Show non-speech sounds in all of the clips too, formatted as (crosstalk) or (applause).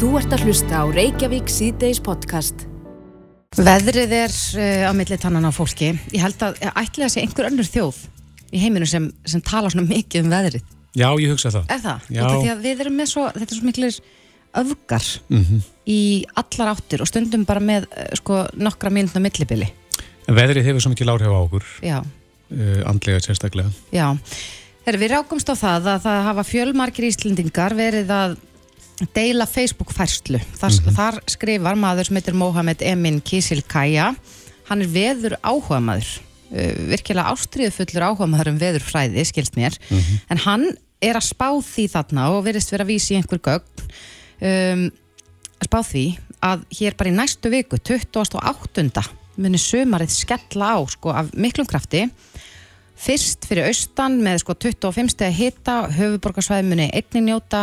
Þú ert að hlusta á Reykjavík síðdeis podcast. Veðrið er uh, á milli tannan á fólki. Ég held að ætla að sé einhver önnur þjóð í heiminu sem, sem tala svona mikið um veðrið. Já, ég hugsa það. Er það? Já. Að við erum með svo, þetta er svo miklir öfgar Mhm. í allar áttir og stundum bara með uh, sko nokkra mínutna millibili. En veðrið hefur svo mikið láhrif á okkur, Já, uh, andlega sérstaklega. já. Þegar við rákumst á það að það hafa fjölmargir íslendingar verið að deila Facebook-færslu. Þar, þar skrifar maður sem heitir Mohamed Emin Kisil Kaya. Hann er veður áhuga maður. Uh, virkilega ástriðufullur áhuga maður um veðurfræði, skilst mér. En hann er að spá því þarna og verðist vera að vísi í einhver gögn. Um, að spá því að hér bara í næstu viku, 28. muni sömarið skella á sko, af miklum krafti fyrst fyrir austan með sko 25 steg hita höfuborgarsvæði muni einnig njóta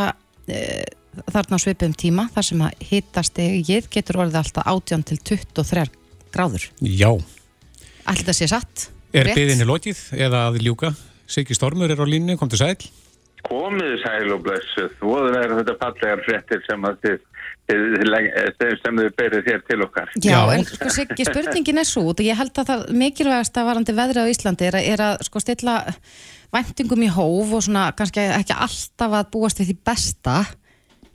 e, þarna svipum tíma þar sem að hitastegið getur orðið alltaf 18 til 23 gráður. Já. Allt þetta sé satt. Er rétt? byðinni lokið eða að ljúka? Siggi Stormur er á línu, kom til sæl. Komið sæl og blessuð, voru það þetta fallegar fréttir sem, að þið, sem þið berið þér til okkar. Já, en sko Siggi, spurningin er svo út og ég held að það mikilvægast að varandi veðri á Íslandi er að, er að sko stilla væntingum í hóf og svona kannski ekki alltaf að búast við því besta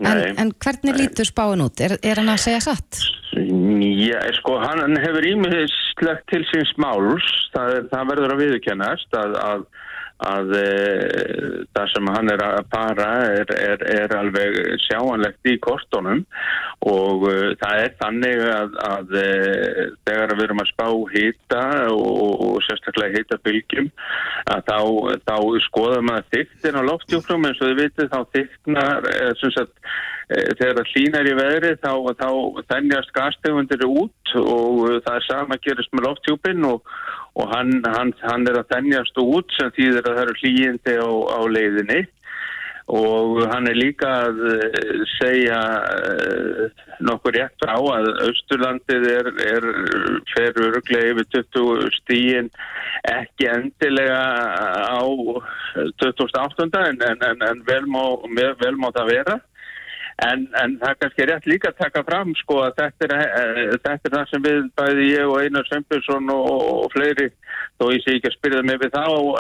en, en hvernig lítur spáin út? Er, er hann að segja satt? Já, sko, hann hefur ímiðslegt til síns máls, það, það verður að viðurkennast að, að, að e, það sem hann er að para er, er, er alveg sjáanlegt í kortunum og e, það er þannig að, að e, þegar við erum að spá hýta og, og sérstaklega hýta bylgjum að þá, þá skoðum maður þyktin á loftjúknum eins og þið vitið þá þyknar sem sagt Eh, þegar það hlýnar í veðri þá, þá þennjast gastegundir út og uh, það er sama gerist með lofthjúpin og, og hann, hann, hann er að þennjast út sem þýðir að það eru hlýjindi á, á leiðinni og hann er líka að eh, segja nokkur rétt frá að Austurlandið er, er fer öruglega yfir 20 stíin ekki endilega á 28. en, en, en, en vel, má, vel má það vera En, en það er kannski rétt líka að taka fram sko að þetta er, uh, þetta er það sem við bæði ég og Einar Sveinbjörnsson og, og fleiri, þó ég sé ekki að spyrja mig við þá, uh,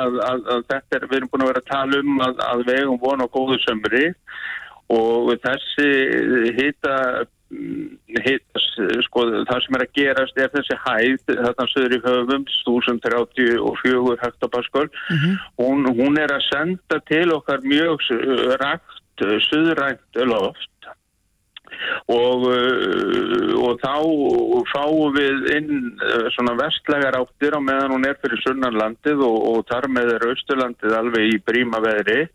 að, að, að þetta er, við erum búin að vera að tala um að, að við eigum von á góðu sömri og þessi hita, hita sko það sem er að gerast er þessi hæð, þarna söður í höfum, 1034 hektopasköl, hún, hún er að senda til okkar mjög rakt suðrænt loft og, uh, og þá fáum við inn uh, svona vestlegar áttir á meðan hún er fyrir sunnanlandið og, og þar með er austurlandið alveg í príma veðri.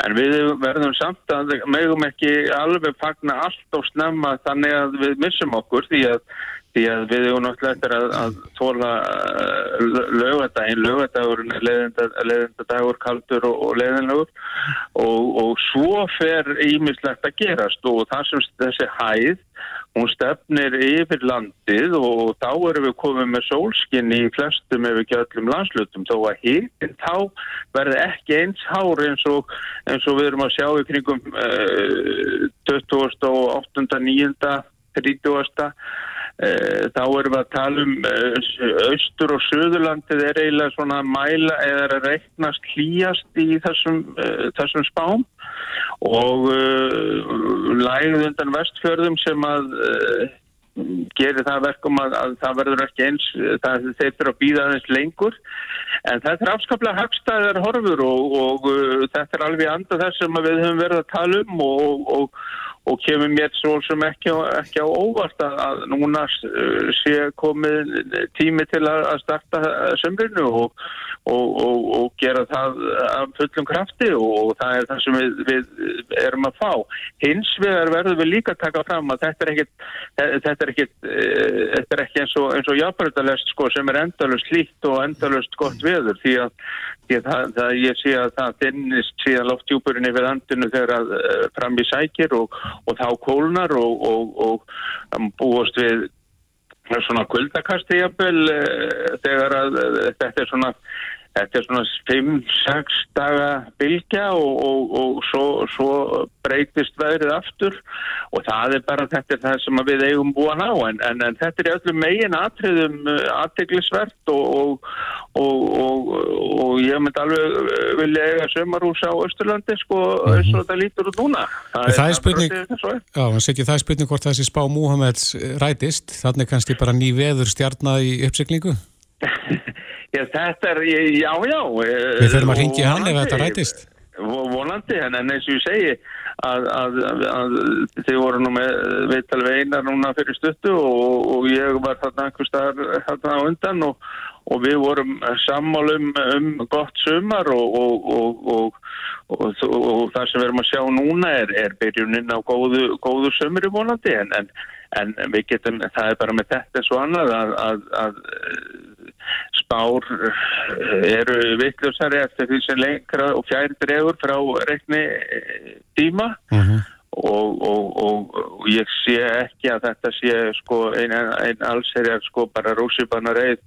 En við verðum samt að megum ekki alveg fagna allt og snemma þannig að við missum okkur því að því að við erum náttúrulega eftir að, að tóla lögadaginn, lögadagurinn er leiðinda, leiðindadagur, kaldur og, og leiðinlegur og, og svo fer ímislegt að gerast og það sem þessi hæð, hún stefnir yfir landið og þá erum við komið með sólskinn í flestum ef ekki öllum landslutum þó að hittin þá verði ekki eins hár eins og, eins og við erum að sjá í kringum uh, 28. 9. 30. Eh, þá erum við að tala um eh, austur og söðurlandið er eiginlega svona að mæla eða að reiknast hlýjast í þessum, eh, þessum spám. Og uh, lægð undan vestfjörðum sem að uh, gerir það verkum að, að það verður ekki eins, það fyrir að býða aðeins lengur. En þetta er afskaplega hagstæðar horfur og, og uh, þetta er alveg anda þess sem við höfum verið að tala um og, og, og kemur mér svo sem ekki, ekki á óvart að, núna uh, sé komið tími til að, starta sömrinu og, og, og, og gera það af fullum krafti og það er það sem við, við erum að fá. Hins vegar verðum við líka að taka fram að þetta er ekkit, þetta er ekkit, eh, þetta er ekki eins og, eins og jafnbrytalest sko sem er endalust líkt og endalust gott veður því að, því að það, það, ég sé að það finnist síðan loftjúpurinn yfir andinu þegar að fram í sækir og, og þá kólnar og, og, og, búast við svona kuldakasti jafnvel eh, þegar að eh, þetta er svona þetta er svona 5-6 daga bylgja og, og, og svo, svo breytist veðrið aftur. Og það er bara þetta er það sem við eigum búan á. En, en, en þetta er öllum megin atriðum aðteglisvert og, og ég myndi alveg vilja eiga sömarhús á Östurlandi sko mm -hmm. og þetta lítur út núna. Það, það er spurning, já, það er spurning hvort þessi spá Múhameds rætist, þannig kannski bara ný veður stjarnar í uppsiklingu (laughs) Já, þetta er, já, já. Við þurfum að ringja hann ef þetta rætist. Volandi, en eins og ég segi að, að, að þið voru nú með viðtal veinar núna fyrir stuttu og, og ég var þarna einhver staðar þarna undan og, og við vorum sammálum um gott sumar og, og það sem við erum að sjá núna er, er byrjunin á góðu, góðu sumri volandi en, en, en við getum, það er bara með þetta svo annað að, að spár eh, eru vittlusari eftir því sem lengra og fjær dregur frá rekni eh, tíma uh mhm. -huh. og, og, og, og ég sé ekki að þetta sé sko einn ein allserjar sko bara rússipanna reið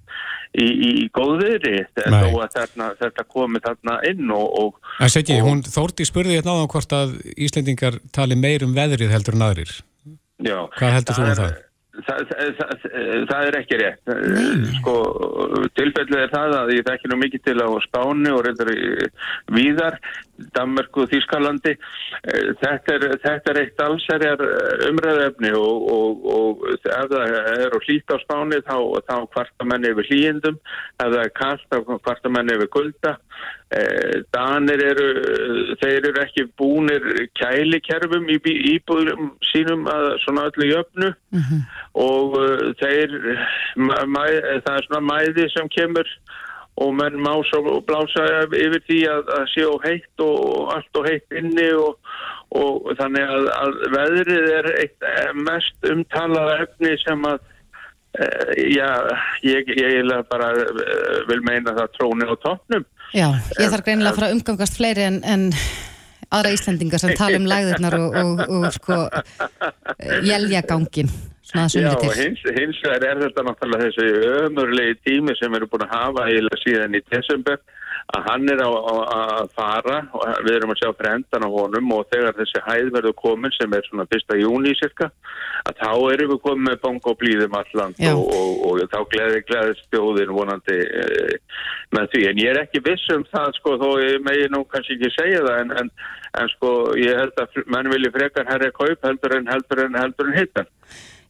í, í, í góðviðri þó að þetta komi þarna inn og... Það sé ekki, hún þórti spurði hérna áðan hvort að Íslendingar tali meir um veðrið heldur en aðrir. Já. Hvað heldur þú um það? Það, það, það er ekki rétt sko, tilfellið er það að ég þekki nú mikið til á Spáni og reyndar víðar Danmarku og Þýskalandi. Þetta er, þetta er eitt allserjar umræðefni og, og, og ef það er hlýtt á Spáni þá, þá kvarta menni yfir hlýjendum ef það er kallt þá kvarta menni yfir gulda Eh, Danir eru, þeir eru ekki búnir kælikerfum í íbúðum sínum að svona öllu jöfnu. Mm -hmm. og þeir, mæ, það er svona mæði sem kemur og menn má svo blása yfir því að, að sé og heitt og allt og heitt inni og, og þannig að, að veðrið er eitt eh, mest umtalað efni sem að uh, já, ég, ég bara uh, vil meina það tróni á toppnum. Já, ég þarf greinilega að fara að umgangast fleiri en, en aðra Íslandingar sem tala um læðurnar og, og, og sko jæljagangin Já, hins, hins vegar er þetta náttúrulega þessi ömurlegi tími sem erum búin að hafa eða síðan í desember að hann er að fara og við erum að sjá frendan á honum og þegar þessi hæð verður komin sem er svona 1. júni cirka að þá erum við komin með bóng og blíðum alland og, og, og þá gleði gleðist stjóðin vonandi e, með því. En ég er ekki viss um það sko þó ég megi nú kannski ekki segja það en, en, en sko ég held að mann vilji frekar herri kaup heldur en heldur en heldur en hittan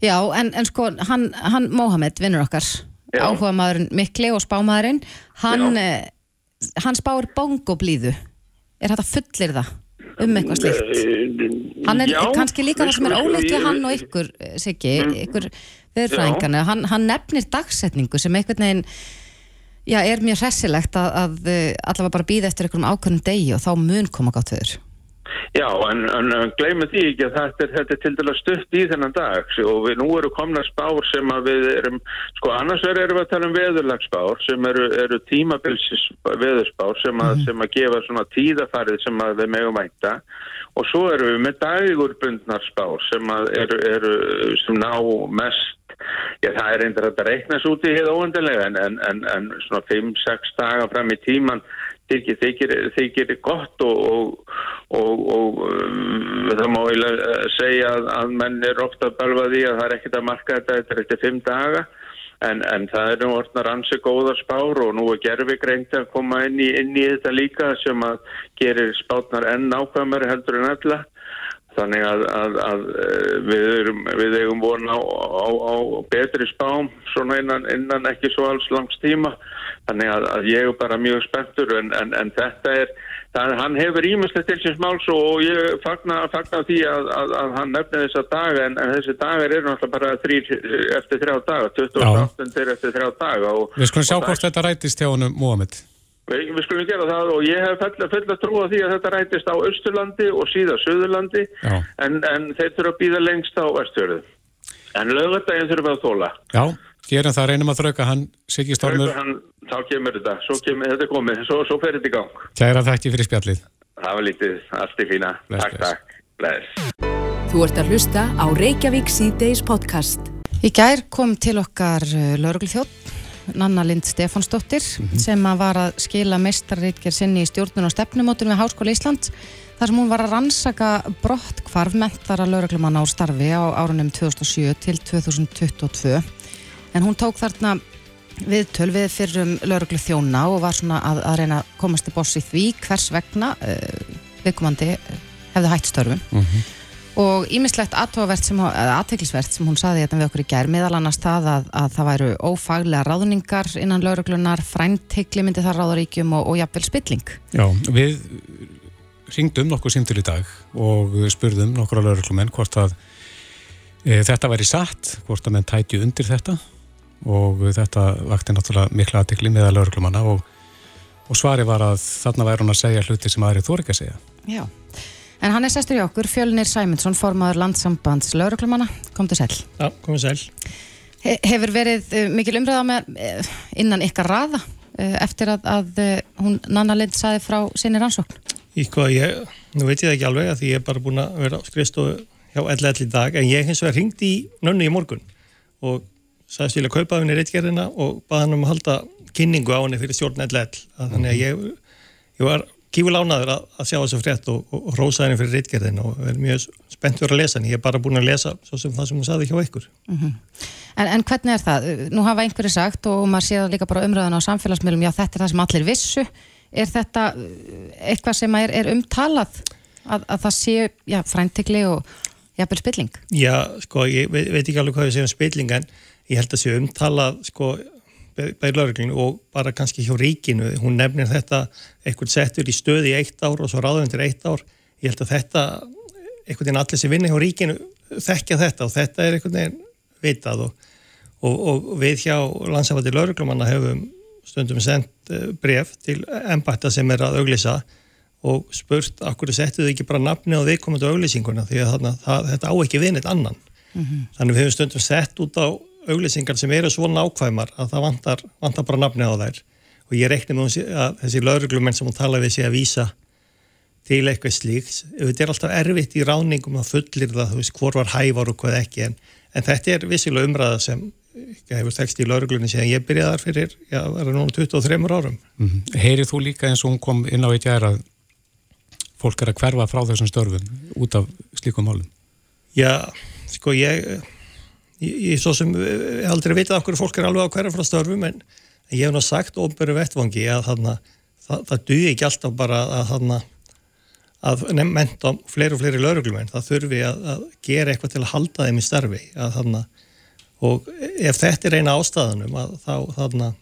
Já en, en sko hann, hann Mohamed vinnur okkar. Áhuga maðurinn Mikli og spámaðurinn. Hann Já. eh, hann spáir bongoblíðu er þetta fullir það um eitthvað slikt hann er já, kannski líka það sem er ólíkt við hann og ykkur eh, Siggi, mm. ykkur viðfræðingarna, hann, hann nefnir dagsetningu sem einhvern veginn já, er mjög hressilegt að, að eh, allavega bara býða eftir einhverjum ákveðnum degi og þá mun koma gátt þauður Já, en, en gleymum því ekki að þetta er, þetta er til dæla stutt í þennan dag og við nú eru komna spár sem að við erum, sko annars erum við að tala um veðurlagsspár sem eru, eru tímabilsis veðurspár sem að, mm. sem að gefa svona tíðafarið sem að við megum vænta og svo eru við með dagurbundnar spár sem að eru, eru sem ná mest Já, það er eindir að þetta reiknast út í hefða óendilega en, en, en svona 5-6 daga fram í tíman þykir, þykir, þykir gott og, og, og, og um, það má eiginlega segja að, að menn er ofta að balfa því að það er ekkert að marka þetta þetta eftir fimm daga. En, en það er nú orðnar ansi góðar spár og nú er gerfi greint að koma inn í, inn í þetta líka sem að gerir spátnar enn ákvæmari heldur en alla þannig að, að, að eh, við, erum, við eigum vona á, á, á betri spám svona innan, innan ekki svo alls langs tíma þannig að, að ég er bara mjög spenntur en, en, en þetta er það, hann hefur ímestlega til síns máls og ég fagnar fagna því að hann nefnir þessa daga en, en þessi dagar eru náttúrulega bara þrýr eftir þrjá daga 28. eftir þrjá daga og, Við skulum sjá hvort þetta rætist hjá hann um Mohamed Við, við skulum gera það og ég hef full, full að trúa því að þetta rætist á Östurlandi og síðan Suðurlandi en, en þeir þurfa að býða lengst á Östfjörðu. En lögutæginn þurfa að þóla. Já, gerum það, reynum að þrauka hann, Siggi Stormur. Hann, þá kemur þetta, svo kemur þetta komið, svo, svo fer þetta í gang. Kæra þakki fyrir spjallið. Það var lítið, allt í fína. Bless, takk, bless. takk. Bless. Þú ert að hlusta á Reykjavík C-Days podcast. Í gær kom til okkar uh, lauruglþjótt Nanna Lind Stefansdóttir mm -hmm. sem að var að skila mestarreitger sinni í stjórnun og stefnumótur við Háskóla Íslands þar sem hún var að rannsaka brott hvarf mentara lauruglumanna á starfi á árunum 2007 til 2022 en hún tók þarna viðtöl við fyrrum lauruglu þjóna og var svona að, að reyna að komast í því hvers vegna uh, viðkomandi hefði hægt störfum mm -hmm og ímislegt aðteglisvert sem hún saði þetta við okkur í gær meðal annars það að, að það væru ófaglega ráðningar innan lauruglunar fræntegli myndi það ráðaríkjum og, og jafnvel spilling. Já, við ringdum nokkuð síndur í dag og spurðum nokkur á lauruglumenn hvort að e, þetta væri satt, hvort að menn tætju undir þetta. Og þetta vakti náttúrulega miklu aðtegli meðal lauruglumanna og, og svari var að þarna væri hún að segja hluti sem aðrið þú er ekki að segja. Já En hann er sestur í okkur, Fjölnir Sæmundsson, formadur landsambands lauruglumanna. Kom til sæl. Já, komið sæl. He hefur verið uh, mikil umræða með uh, innan ykkar raða uh, eftir að, að hún Nanna Lind saði frá sinni rannsókn? Í hvað ég, nú veit ég það ekki alveg að því ég er bara búin að vera á skrifstofu hjá LL í dag, en ég hins vegar ringdi í nönnu í morgun og sagðist vilja kaupa af henni reitgerðina og baða hann um að halda kynningu á henni fyrir stjórn LL. Þannig að ég, ég var kífur lánaður að, að sjá þessu frétt og, og, rósa henni fyrir reitgerðin og er mjög spennt fyrir að lesa henni. Ég er bara búin að lesa svo sem það sem hún saði hjá ykkur. Mm -hmm. en, en hvernig er það? Nú hafa einhverju sagt og maður séða líka bara umröðan á samfélagsmiðlum, já þetta er það sem allir vissu. Er þetta uh, eitthvað sem er, er umtalað að, að það sé já, fræntegli og jafnvel spilling? Já, sko, ég veit, veit ekki alveg hvað ég sé um spilling en ég held að sé umtalað, sko, bæði lauruglinu og bara kannski hjá ríkinu. Hún nefnir þetta eitthvað settur í stöði í eitt ár og svo ráðvendur eitt ár. Ég held að þetta, einhvern veginn allir sem vinna hjá ríkinu þekkja þetta og þetta er einhvern veginn vitað og, og, og við hjá landsafaldi lauruglumanna hefum stundum sendt eh, bref til embætta sem er að auglisa og spurt okkur settu þau ekki bara nafni á viðkomandi auglýsinguna? Því að þarna, það, þetta á ekki vinit annan. Mm -hmm. þannig við hefum stundum sett út á auglýsingar sem eru svo nákvæmar að það vantar, vantar bara nafni á þær og ég reikni með að þessi lauruglumenn sem hún talaði sé að vísa til eitthvað slíks þetta er alltaf erfitt í ráningum að fullir það, þú veist, hvor var hævar og hvað ekki en, en þetta er vissilega umræða sem hefur tekst í lauruglunni sem ég byrjaði þar fyrir, já, það er núna 23 árum mm -hmm. Heyrið þú líka eins og hún kom inn á eitt jæra að fólk er að hverfa frá þessum störfum út af slíkum málum? Já, sko ég ég, svo sem ég aldrei vitað okkur fólk er alveg á hverja frá störfum en ég hef náttúrulega sagt ofnböru vettvangi að þarna, það, það duði ekki alltaf bara að þarna að mennta fleiri og fleiri lauruglumenn, það þurfi að, að gera eitthvað til að halda þeim í starfi að þarna og ef þetta er eina ástæðanum að þá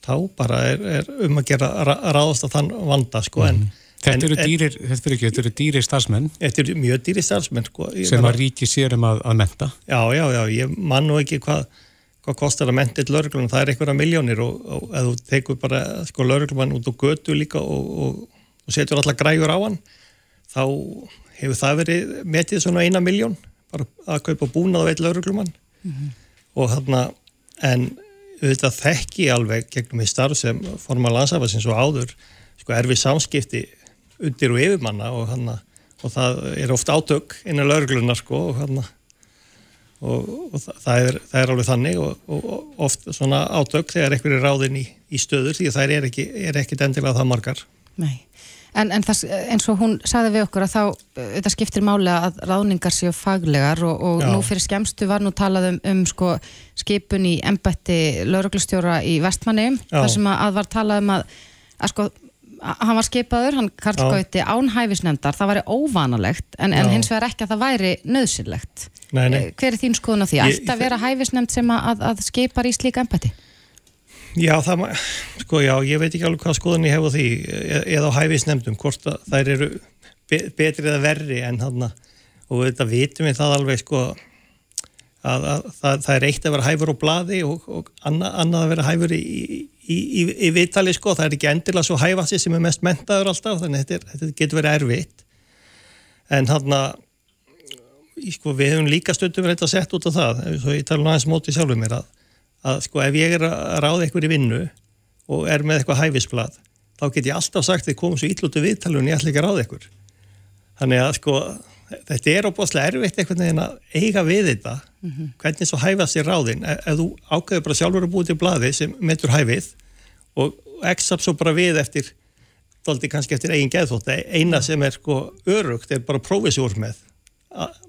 þá bara er, er um að gera ráðast að þann vanda sko en mm. Þetta eru dýrir, þetta ekki, þetta eru dýrir starfsmenn. Þetta eru mjög dýrir starfsmenn sko, sem að ríki sér um að, að menta Já, já, já, ég man nú ekki hvað hvað kostar að menta eitt lauruglun það er einhverja miljónir og, og ef þú tekur bara sko lauruglumann út á götu líka og, og, og setur alla grægur á hann þá hefur það verið metið svona eina miljón bara að kaupa búnað á eitt lauruglumann mm -hmm. og þarna en auðvitað þekki alveg gegnum í starf sem formal landsafasins og áður sko erfið samskipti undir og yfirmanna og, hana, og það er oft átök innan lauruglunar sko, og, hana, og, og það, er, það er alveg þannig og oft svona átök þegar einhver er ráðinn í, í stöður því það er ekki, er ekki endilega það margar. Nei, en, en það, eins og hún saði við okkur að þá, þetta skiptir málega að ráðningar séu faglegar og nú fyrir skemstu var nú talað um, um sko, skipun í embætti lauruglustjóra í vestmanni, þar sem að var talað um að að sko hann var skipaður, hann Karl Gauti ánhæfisnefndar, það væri óvanalegt en, en hins vegar ekki að það væri nöðsynlegt nei, nei. Eh, hver er þín skoðun á því? Ætti að vera hæfisnefnd sem að, að skipar í slíka empati? Já, það, sko já, ég veit ekki alveg hvað skoðun ég hef á því e, eða á hæfisnefndum, hvort þær eru betri eða verri en hann og þetta vitum við það alveg sko að, að það, það er eitt að vera hæfur á bladi og, og annað, annað að vera hæfur í, í, í, í viðtali sko, það er ekki endilega svo hæfasti sem er mest mentaður alltaf, þannig að þetta, þetta getur verið erfitt. En hann að sko, við hefum líka stundum verið að setja út á það, svo ég tala náttúrulega mótið sjálfur mér að, að sko ef ég er að ráða eitthvað í vinnu og er með eitthvað hæfisblad, þá get ég alltaf sagt þið komum svo íllutu viðtalun ég ætla ekki að ráða eitthvað þannig að sko þetta er óbúslega erfitt einhvern veginn að eiga við þetta. Mm -hmm. hvernig svo hæfa sér ráðin? Ef, ef þú ákveður bara sjálfur að búið til bladi sem metur hæfið og exap svo bara við eftir doldi kannski eftir eigin geðþótt eina sem er sko örugt er bara prófisjór með.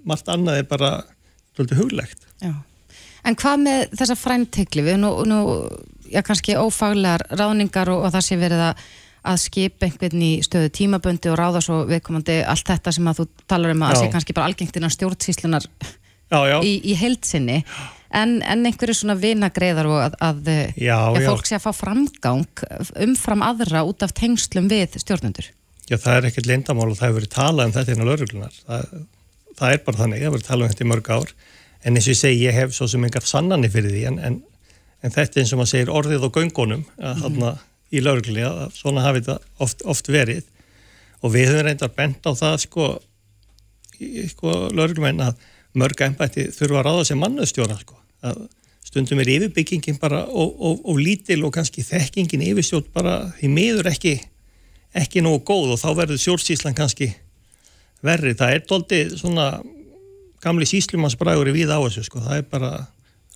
Margt annað er bara doldi huglegt Já. En hvað með þessa fræntekli við nú, nú já, kannski ófaglegar ráningar og, og það sé verið að að skipa einhvern í stöðu tímaböndi og ráða svo viðkomandi allt þetta sem að þú talar um að sé kannski bara algengt innan stjórnsíslunar í, í heilsinni en, en einhverju svona vinagreiðar og að, að já, já, fólk sé að fá framgang umfram aðra út af tengslum við stjórnundur Já það er ekkert lindamál og það hefur verið talað um þetta inn á lauruglunar það, það er bara þannig, það hefur verið talað um þetta í mörg ár. En eins og ég segi ég hef svo sem engar sannanir fyrir því en, en, en þetta eins og maður segir orðið og göngunum að mm í laurugli að svona hafi þetta oft, oft verið. Og við höfum reyndar bent á það sko, sko lauruglumenn að mörg ennbætti þurfa að ráða sem mannustjóra sko, stundum er yfirbyggingin bara og, og, og lítil og kannski þekkingin yfirstjórn bara því miður ekki ekki nógu góð og þá verður sjórsíslan kannski verri, það er doldið svona gamli síslumansbræður í við á þessu sko, það er bara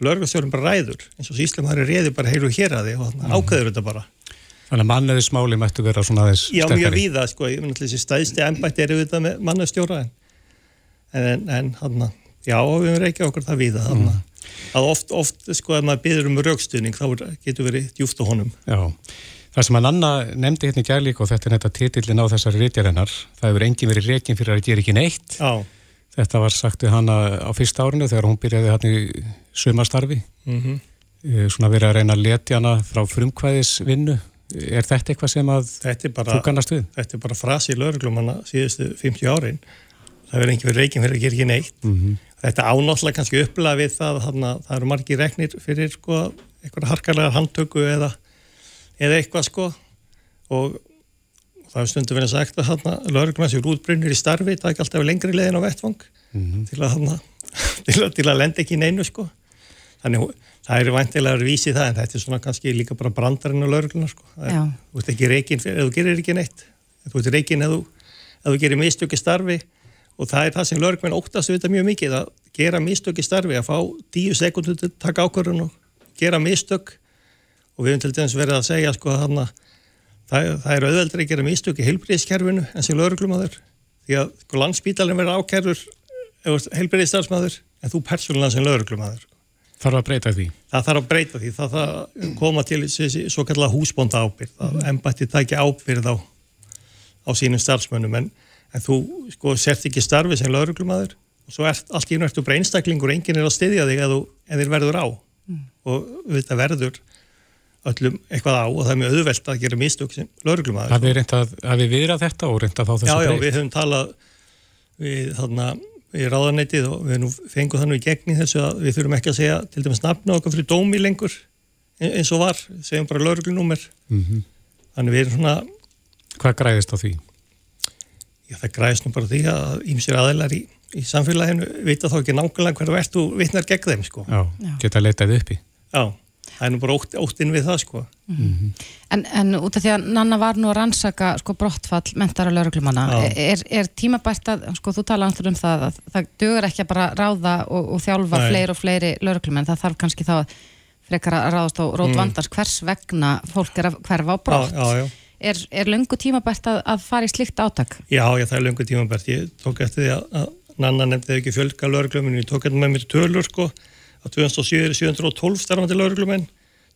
laurugastjórn bara ræður eins og síslumari reyður bara heilu hér að þig og mm. ákveður þetta bara Þannig að manneðismáli mættu vera svona aðeins sterkari. Já, mjög víða, sko, ég finn alltaf þessi stæðsti ennbætti við þetta með manneðstjóra en, en, en hann að, já, við erum ekki okkur það víða, hann mm. að oft, oft, sko, ef maður byrður um raukstuðning, þá getur verið djúft á honum. Já, það sem að Nanna nefndi hérna í gærlík og þetta er þetta titillin á þessari rítjarinnar, það hefur engin verið reygin fyrir að gera ekki neitt. Já. Þetta var sagt við hana á fyrsta árinu þegar hún byrjaði hann í sumastarfi, mm -hmm. svona verið að reyna að letja hana frá frumkvæðisvinnu Er þetta eitthvað sem að bara, þú kannast við? Þetta er bara frasi í lauruglum hana síðustu 50 árin. Það verður einhver reygin fyrir að gera ekki neitt. Mm -hmm. Þetta ánáttlega kannski upplega við það að það eru margi regnir fyrir sko, eitthvað harkarlega handtöku eða, eða eitthvað sko og það er stundu verið sagt að lauruglum hans er útbrunnir í starfi, það er ekki alltaf lengri leðin á vettvang mm -hmm. til, að, (laughs) til, að, til að lenda ekki neinu sko. Þannig Það er vantilega að vísi það en þetta er svona kannski líka bara brandarinn á lauruglunar sko. Þú ert ekki reygin ef þú gerir ekki neitt. Þú ert reygin ef þú gerir mistöki starfi. Og það er það sem lauruglunar óttast við þetta mjög mikið að gera mistöki starfi að fá tíu sekundur til að taka ákvörðun og gera mistök. Og við höfum til dæmis verið að segja sko að það, það er auðveldri að gera mistöki heilbríðiskerfinu en sem lauruglumadur því að sko, landsbítalinn verður ákærður heilbríðistarfsmaður en þú persónulega sem lauruglumadur Þarf að breyta því? Það þarf að breyta því. Það þarf að koma til svo kallar húsbónda ábyrð. Það er ennbættið það ekki ábyrð á, á sínum starfsmönnum en, en þú sko sért ekki starfi sem lauruglumadur og svo er allt í nörtu bara einstaklingur og enginn er að styðja þig að þér verður á mm. og þetta verður öllum eitthvað á og það er mjög auðvelt að gera mistök sem lauruglumadur. Hafið við viðrað þetta og reynda að fá þessu breyt? Já, já, við höfum talað við þarna í ráðanætið og við fengum þannig í gegni þessu að við þurfum ekki að segja til dæmis nafna okkar fyrir dómi lengur e- eins og var, segjum bara lauruglunúmer mm -hmm. þannig við erum svona Hvað græðist á því? Já, það græðist nú bara því að ímsir aðeinar í, í samfélaginu vita þá ekki nákvæmlega hverða verðt og vitnar gegn þeim sko. Já, geta leitað uppi Já það er nú bara ótt, óttinn við það sko mm -hmm. en, en út af því að Nanna var nú að rannsaka sko brottfall mentara lauruglumanna er, er tímabært að, sko þú tala alltaf um það að það dögur ekki að bara ráða og, og þjálfa Nei. fleiri og fleiri lauruglumenn það þarf kannski þá frekar að ráðast á rót mm. vandars hvers vegna fólk er að hverfa á brott já, já, já. Er, er lungu tímabært að, að fara í slikt átak? Já, já það er lungu tímabært ég tók eftir því að, að Nanna nefndi ekki fjölga lauruglumenn, ég tók eftir með mér tölur sko að 2007 er 712 starfandi lauruglumenn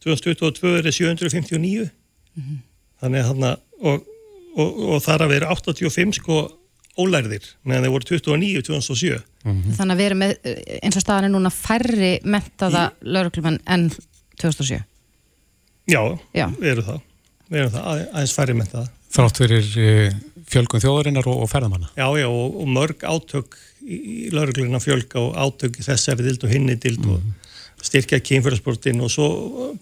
2022 er 759 mm -hmm. þannig að þarna og, og, og þar að vera 85 sko ólærðir meðan þeir voru 29 2007 mm -hmm. Þannig að við erum með eins og staðan er núna færri mentaða Í... lauruglumenn enn 2007 Já, Já. við erum það við erum það aðeins færri mentaða Þrátt fyrir eh, fjölgun þjóðarinnar og, og ferðamanna Já, já, og mörg átök í laurugluna fjölga og átök þessari dild og hinni dild mm. og styrkja kynfjörðsportin og svo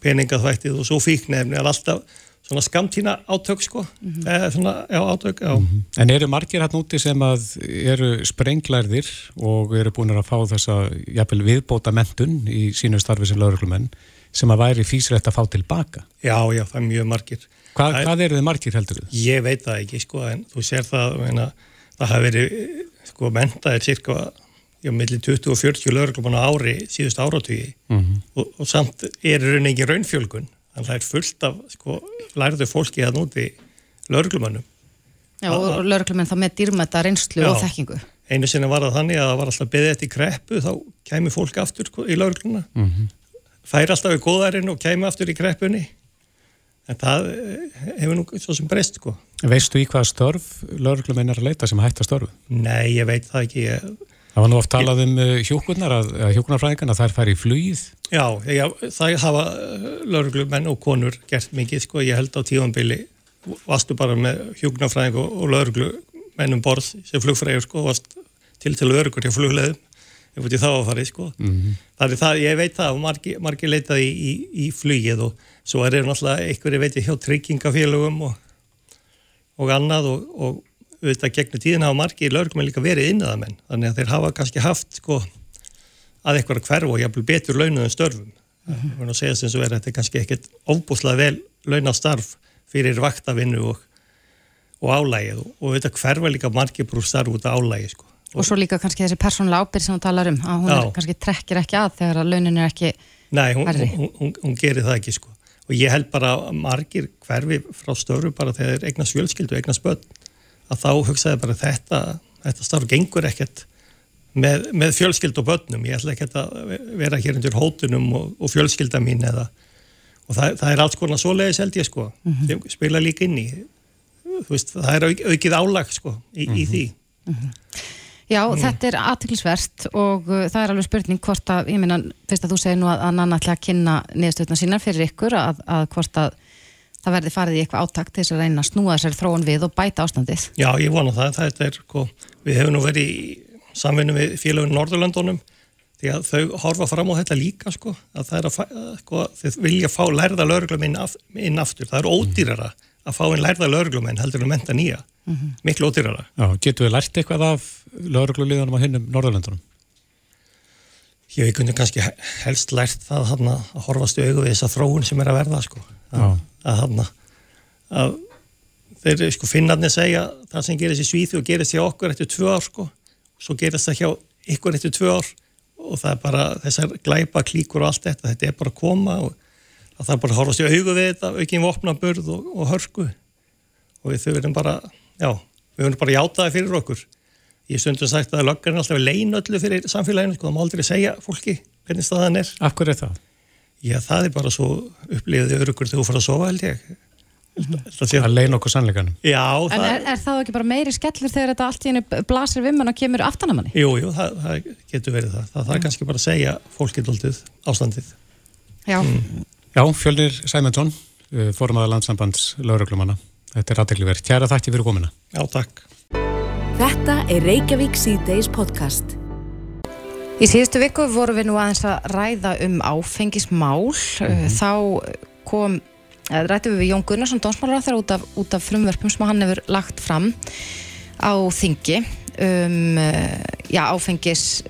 peningaþvættið og svo fíknefni er alltaf svona skamtína átök sko mm -hmm. eða svona, já, átök, já. Mm -hmm. En eru margir hann úti sem að eru sprenglærðir og eru búin að fá þessa, jafnvel, viðbóta mentun í sínu starfi sem lauruglumenn sem að væri físrætt að fá tilbaka? Já, já, það er mjög margir. Hva, hvað eru þið margir heldur þið? Ég veit það ekki sko, en þú sér það, meina það hafi verið, sko, mentaðir cirka, já, millir 20 og 40 lögreglum á ári síðust áratvíi mm -hmm. og, og samt er raunin ekki raunfjölgun, þannig að það er fullt af, sko, lærðu fólki að núti lögreglumannum. Já, og lögreglumenn þá með dýrmæta reynslu já, og þekkingu. Einu sinni var það þannig að það var alltaf beðið eftir kreppu, þá kemi fólk aftur sko, í lögregluna, mm -hmm. fær alltaf í góðarinn og kemi aftur í kreppunni en það eh, hefur nú svo sem breyst sko. Veistu í hvaða störf lauruglumenn er að leita sem hætta störfu? Nei, ég veit það ekki ég... Það var nú oft talað um eh, hjókunar hjókunarfræðingan að þær fær í flugið Já, ég, það hafa eh, lauruglumenn og konur gert mikið sko, ég held á tífambili vastu bara með hjókunarfræðing og, og lauruglumennum borð sem flugfræður sko, vast til til laurugur hjá flugleðum ég veit þá að farið sko mm -hmm. er það, ég veit það og margi, leitaði í, í, í flugið og svo er það náttúrulega einhverju veit ég hjá tryggingafélögum og, og annað og, og auðvitað gegnum tíðin hafa margi lögum líka verið innaða menn þannig að þeir hafa kannski haft sko að eitthvað hverf og jæfnvel betur launuðum störfum mm -hmm. og segja sem svo er að þetta er kannski ekkert óbúslega vel launastarf fyrir vaktavinnu og, og álægið og auðvitað hverfa líka margi brúr starf út af álægið sko Og svo líka kannski þessi persónulega ábyrg sem hún talar um, að hún er, kannski trekkir ekki að þegar að launin er ekki Nei, hún, hún, hún, hún gerir það ekki sko. Og ég held bara margir hverfi frá störu bara þegar þeir eignast fjölskyldu, eignast börn, að þá hugsaði bara þetta, þetta starf gengur ekkert með, með fjölskyldu og börnum. Ég ætla ekki að vera hér undir hótunum og, og fjölskylda mín eða, og það, það er alls konar svo leiðis held ég sko, mm -hmm. þeim spila líka inn í, veist, það er aukið álag sko í, mm -hmm. í því. Mm -hmm. Já, mm. þetta er aðtöklusvert og uh, það er alveg spurning hvort að, ég minna, fyrst að þú segir nú að, að nanna ætla að kynna niðurstöðuna sína fyrir ykkur að, að hvort að það verði farið í eitthvað átakt til þess að reyna að snúa þessari þróun við og bæta ástandið. Já, ég vona það. það er, sko, við hefum nú verið í samvinnu við félagun Norðurlandunum því að þau horfa fram á þetta líka sko, að það er að, sko, þau vilja fá lærða lögurglum inn, af, inn aftur. Það er ódýrara að fá einn lærða lögurglum en heldur að menta nýja mm -hmm. miklu ódýrara. Já, getur við lært eitthvað af laurugluliðanum á hinnum Norðurlandunum? Ég hvernig kannski helst lært það hana, að horfast í augu við þessa þróun sem er að verða sko. að, að, hana, að þeir sko, finnarnir segja það sem gerist í Svíði og gerist hjá okkur eftir tvö ár sko. svo gerist það hjá ykkur eftir tvö ár og það er bara þessar glæpa klíkur og allt þetta, þetta er bara að koma og það er bara að horfast í augu við þetta aukinn vopnaburð og, og hörku og við þau verðum bara já, við höfum bara játaði fyrir okkur ég stundum sagt að löggar er alltaf lein öllu fyrir samfélaginu, sko, það má aldrei segja fólki hvernig staðan er. Af hverju er það? Já, það er bara svo upplýðið örugur þegar þú fara að sofa held ég að leina okkur sannleikanum Já, En er, er það ekki bara meiri skellur þegar þetta allt í hennu blasir vimman og kemur aftanamanni? Jú, jú, það, það getur verið það það, það er kannski bara að segja fólkið alltaf ástandið Já, mm. Já Fjölnir Sæmundsson eh, formaða landsambands lauruglumanna Þetta er aðdegliverð. Kjæra þakki fyrir komina. Já, takk. Þetta er Reykjavík C-Days podcast. Í síðustu viku vorum við nú aðeins að ræða um áfengismál. Mm -hmm. Þá kom, rættum við Jón Gunnarsson, dónsmálaráþar, út, út af frumverfum sem hann hefur lagt fram á þingi um já, áfengis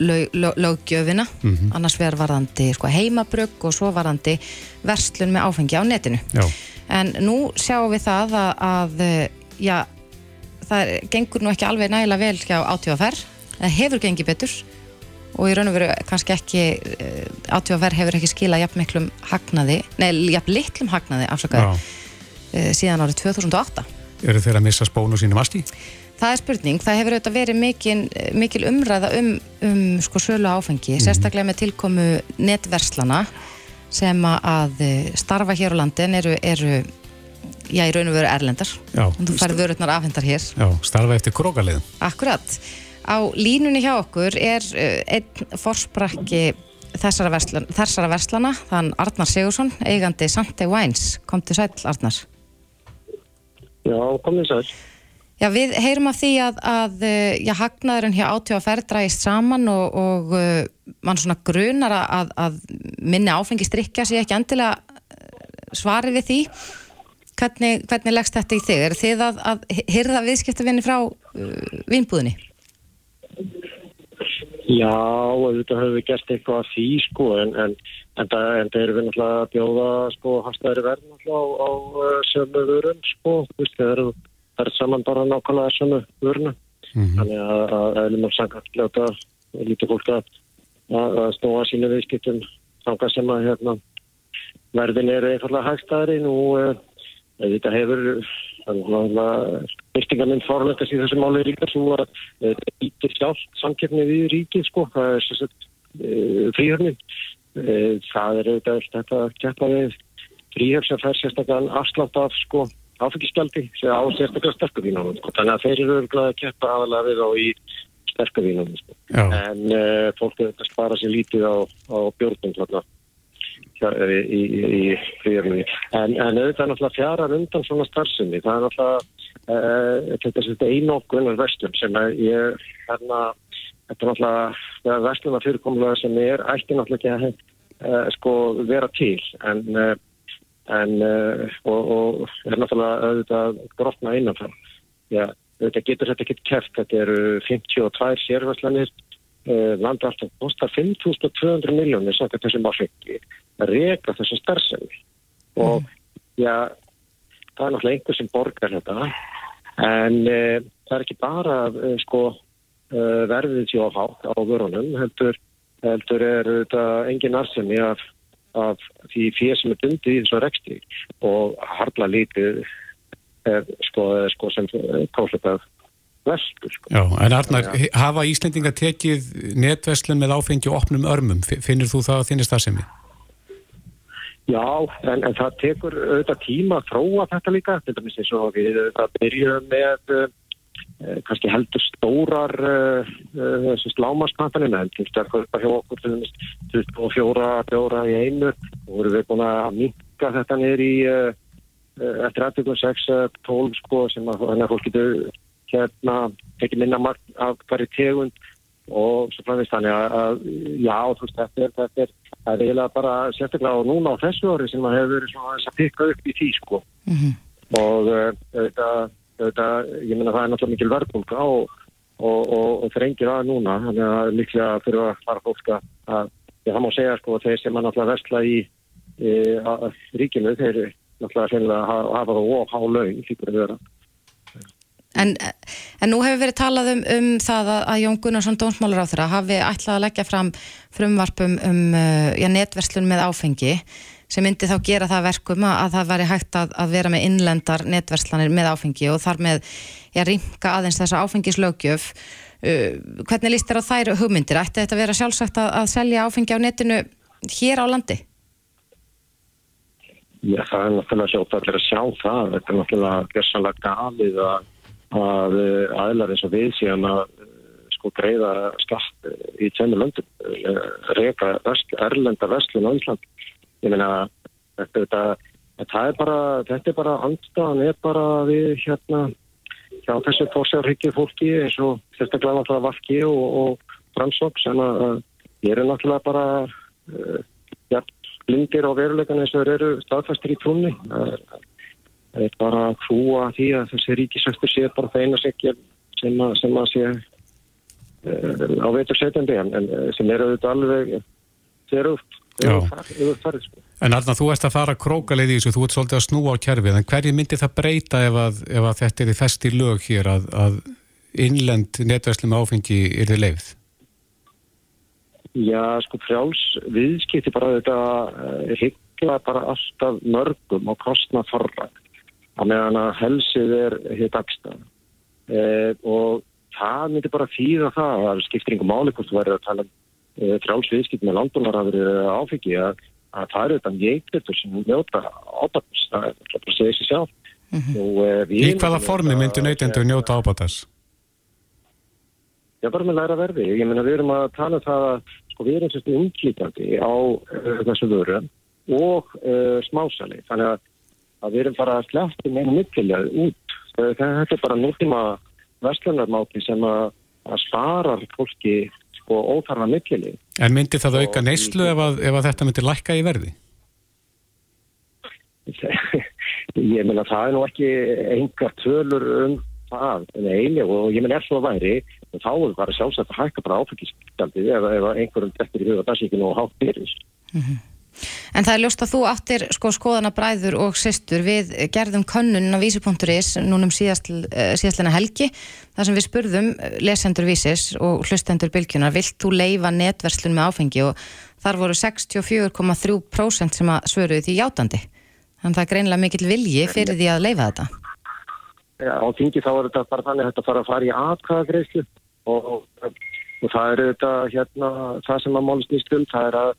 löggjöfina, mm -hmm. annars verður varðandi sko, heimabrögg og svo varðandi verslun með áfengi á netinu. Já en nú sjáum við það að, að já, það gengur nú ekki alveg nægilega vel hjá átífaferð, það hefur gengið betur og í raun og veru kannski ekki eh, átífaferð hefur ekki skilað jafn miklum hagnaði, neða jafn litlum hagnaði afsakaður uh, síðan árið 2008 Eru þeir að missa spónu sínum asti? Það er spurning, það hefur auðvitað verið mikil, mikil umræða um, um sko sölu áfengi, mm -hmm. sérstaklega með tilkomu netverslana sem að eh, starfa hér á landin eru, eru já, í raun og veru erlendar. Já, þú færði vörurnar afhendar hér. Já, starfa eftir krókaliðum Akkurat, á línunni hjá okkur er uh, einn forsprakki þessara, verslan, þessara verslana þann Arnar Sigursson, eigandi Sante Wines. Kom til sæl Arnar. Já, komið sæl Já, við heyrum af því að, að eh, já, hagnaðurinn hjá átífaferð drægist saman og, og uh, mann svona grunar að, að minni áfengi strikja sér ekki endilega eh, svarið við því. Hvernig, hvernig leggst þetta í þig? Er þið að, að hyrða viðskiptavinni frá uh, vinnbúðinni? Já, þetta hefur við gert eitthvað að því sko en, en, en það er við náttúrulega að bjóða sko hafstæðri verð náttúrulega á, á sömu vörum sko, þú veist, það eru það er saman bara nákvæmlega svona vörna. -hmm. þannig að, að eðlum að sangast ljóta lítið fólk að, að snúa sínu viðskiptum þanga sem að hérna, verðin eru einfallega hægstæðri nú þetta hefur byrtingamind forleikast í þessu máli ríkar svo að þetta ítir sjálf samkjöfni við ríkið sko það er svo uh, fríhörnin uh, það er auðvitað þetta að keppa við fríhörn sem fær sérstaklega afslátt af sko áfengiskjaldi sem á sérstaklega sterkuvínum sko. þannig að þeir eru auðvitað að keppa aðalega við á í sterkuvínum sko. en uh, fólk er að spara sér lítið á, á björnum þarna í, í, í fríhörninni en, en auðvitað er náttúrulega fjarar undan svona starfsynni það er náttúrulega uh, einokkunar vestlum sem ég hérna þetta er náttúrulega vestluna fyrirkomlega sem er ætti náttúrulega ekki að uh, sko vera til en en uh, og, er náttúrulega auðvitað grotna innanfram. Já, auðvitað getur þetta ekki kæft, þetta eru 52 sérværslanir, uh, landa alltaf kostar 5.200 miljónir svona þessum áfengi að reyka þessum starfsefni og mm. já, það er náttúrulega einhver sem borgar þetta en uh, það er ekki bara sko verðið því á á vörunum, heldur, heldur er þetta engin arsemi af af því fyrir sem er bundið í þessu reksti og harla lítið er sko, sko sem kásleikað vestur. Sko. Já, en Arnar, ja. hafa Íslendinga tekið netveslun með áfengi og opnum örmum? Finnir þú það að þinnist það sem við? Já, en, en það tekur auðvitað tíma að þróa þetta líka. Þetta minnst eins og við það byrjum með kannski heldur stórar uh, uh, en til að kaupa hjá okkur til þess 24 bjóra í einu. Og við búin að minka þetta niður í uh, eftir aðtökum 6-12 sko sem að þannig að fólk getur hérna tekið minna margt af hverju tegund og svo framvist þannig að, að já þú veist þetta er þetta er, það er eiginlega bara sérstaklega og núna á þessu orði sem að hefur verið svona að pikka upp í því sko. Mm -hmm. og þetta þetta, ég menna það er náttúrulega mikil verðbólka og, og, og, og þrengir að núna, þannig að líklega fyrir að fara fólk að, það má segja sko að þeir sem er náttúrulega vestla í e, ríkinu, þeir náttúrulega hafa, það og há laun, fyrir að vera. En, en nú hefur verið talað um, um það að, að Jón Gunnarsson Dómsmálur á þeirra hafi ætlað að leggja fram frumvarpum um uh, já, netverslun með áfengi sem myndi þá gera það verkum að, að það væri hægt að, að vera með innlendar netverslanir með áfengi og þar með ég ringa aðeins þessa áfengislaugjöf uh, hvernig líst þér á þær hugmyndir? Ætti þetta að vera sjálfsagt að, að selja áfengi á netinu hér á landi? Já, það er náttúrulega sjótt að vera að sjá það þetta er náttúrulega gerðsanlega galið að, að aðlar eins og við síðan að sko greiða skatt í tjennu löndum reyka erlenda vestlun á Ísland ég meina þetta, þetta er bara þetta er bara andstaðan er bara við hérna hjá þessu fórsjárhyggju fólki eins og sérstaklega náttúrulega Valki og, og Fransók sem að ég er náttúrulega bara uh, ja, blindir á veruleikan eins og þeir eru staðfæstir í trúni það er bara að hrúa því að þessi ríkisæstur sé bara það eina sekja sem að, sem að sé uh, á veitur setjandi en, en sem eru auðvitað alveg þeir eru Farið, sko. En Arna, þú ert að fara krókaleið í þessu, þú ert svolítið að snúa á kjærfið, en hverju myndi það breyta ef að, ef að þetta er í festi lög hér að, að innlend netverslum áfengi er þið leið? Já, sko frjáls viðskipti bara þetta uh, hyggla bara alltaf mörgum og kostna farra að meðan að helsið er axta uh, eh, og það myndi bara fýða það að hvort þú verður að tala um Eh, frjálsviðskipt með landbúlarafur áfengi að, að það eru þetta neitt sem njóta ábættis það er bara að segja sér sjálf. Mm -hmm. og, Í hvaða formi myndur neytendur njóta ábættis? Já, bara með læra verði. Ég meina við erum að tala um það að sko, við erum sérstu umklítandi á uh, þessu vöru og uh, smásali. Þannig að, að við erum bara að slefti meina mikilvæg út. Þetta er bara nútíma vestlunarmáti sem að, að spara fólki sko óþarfa mikilvæg. En myndi það auka neyslu ef, að, ef að þetta myndi lækka í verði? (laughs) Ég meina það er nú ekki engar tölur um það en eiginlega og ég meina er svo að væri þá er bara sjálfsagt að hækka bara áfengiskjaldi ef, ef einhverjum eftir í huga dagsíkinu og hátt byrjus. Mm -hmm. En það er ljóst að þú áttir sko skoðana bræður og systur við gerðum könnun á vísi.is núnum síðast, uh, síðastlena helgi þar sem við spurðum eh, lesendur vísis og hlustendur bylgjunar vilt þú leifa netverslun með áfengi og þar voru 64,3% sem að svöruði því játandi. Þannig að það er greinlega mikill vilji fyrir því að leifa þetta. Já, á þingi þá er þetta bara þannig að þetta fara að fara í atkvæðagreyslu og, og, og það er þetta hérna, það sem að málist nýst um, það er að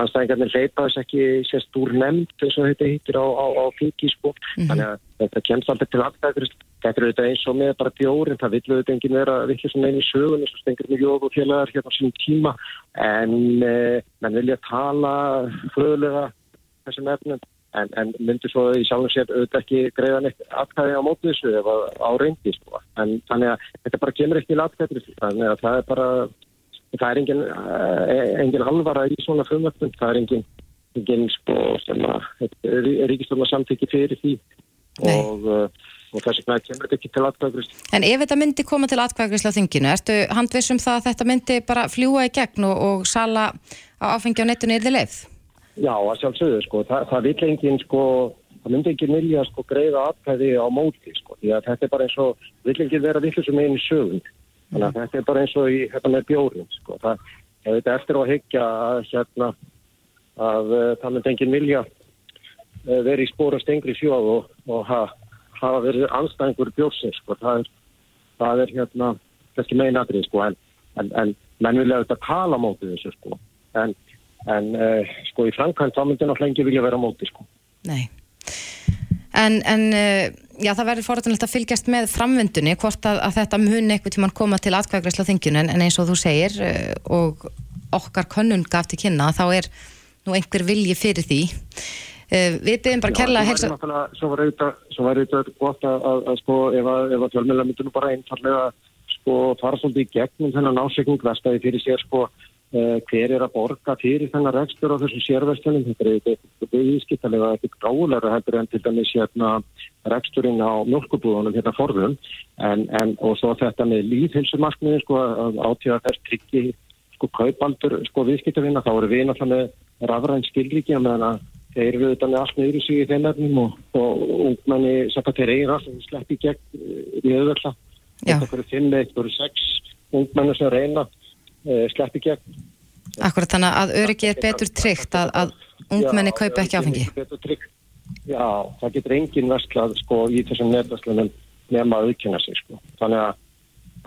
anstæðingarnir leipa þess ekki sérst úr nefnd eins og þetta hittir á, á, á þingi sko, mm -hmm. þannig að þetta kemst alltaf til atkvæðagreyslu. Þetta er auðvitað eins og með bara bjórin, það villu auðvitað enginn vera vikið svona einu sögun eins og stengur mjög og félagar hérna á sínum tíma en eh, mann vilja tala fröðulega þessum efnum en, en myndir svo í sjálfum sér auðvitað ekki greiða neitt atkvæði á mótið þessu ef á reyndi sko. en þannig að þetta bara kemur ekki í atkvæði þannig að það er bara það er engin, eh, engin halvara í svona frumvöldum, það er engin engin sko sem ríkistofna samtiki fyrir því. Og uh, og þess vegna kemur þetta ekki til atkvæðagrislu. En ef þetta myndi koma til atkvæðagrislu á þinginu, ertu handvissum það að þetta myndi bara fljúa í gegn og, og sala á áfengi á nettunni yfir leið? Já, að sjálfsögðu, sko, það, það vil enginn, sko, það myndi ekki vilja, sko, greiða atkvæði á móti, sko, því að þetta er bara eins og, vil enginn vera villisum einu sögum, þannig að mm. þetta er bara eins og í, þetta með bjórin, sko, það, ef þetta eftir að higgja að, hérna, að uh, það myndi enginn vilja uh, vera í spóra stengri sjóð og, og hafa verið anstæðingur bjórsins sko. það, er, það er hérna kannski meinatrið sko en, en, en menn vilja auðvitað tala mótið þessu sko en, en uh, sko í Frankvænt þá myndir náttúrulega ekki vilja vera mótið sko Nei En, en uh, já, það verður forðanilegt að fylgjast með framvindunni hvort að, að þetta muni eitthvað tíman koma til atkvæðgræsla þingjun en eins og þú segir uh, og okkar könnun gaf til kynna þá er nú einhver vilji fyrir því. Uh, við byrjum bara kærlega að helsa Svo var auðvitað gott að, að, að sko ef að, fjölmjöla myndur nú bara einfallega sko fara svolítið í gegnum þennan ásegning vestæði fyrir sér sko hver er að borga fyrir þennan rekstur á þessum sérvestunum þetta er eitthvað ískiptalega eitthvað gálega heldur en til dæmis hérna reksturinn á mjölkubúðunum hérna forðum. En, en og svo þetta með líðhilsumarkmiði sko átíða þess tryggi sko kaubaldur sko viðskiptavinna þá eru við náttúrulega rafræn skilriki meðan að þeir eru auðvitað með allt neyru sig í þeim efnum og, og ungmenni sagt að þeir eigin alltaf slepp í gegn eh, í auðvölda eitthvað fyrir fimm, eitthvað fyrir sex ungmenni sem reyna uh, slepp í gegn. Akkurat þannig að öryggi er betur tryggt að, að ungmenni kaupa ekki áfengi. Já, það getur engin vestlað sko í þessum nefnverslunum nefna að aukjöna sig sko. Þannig að,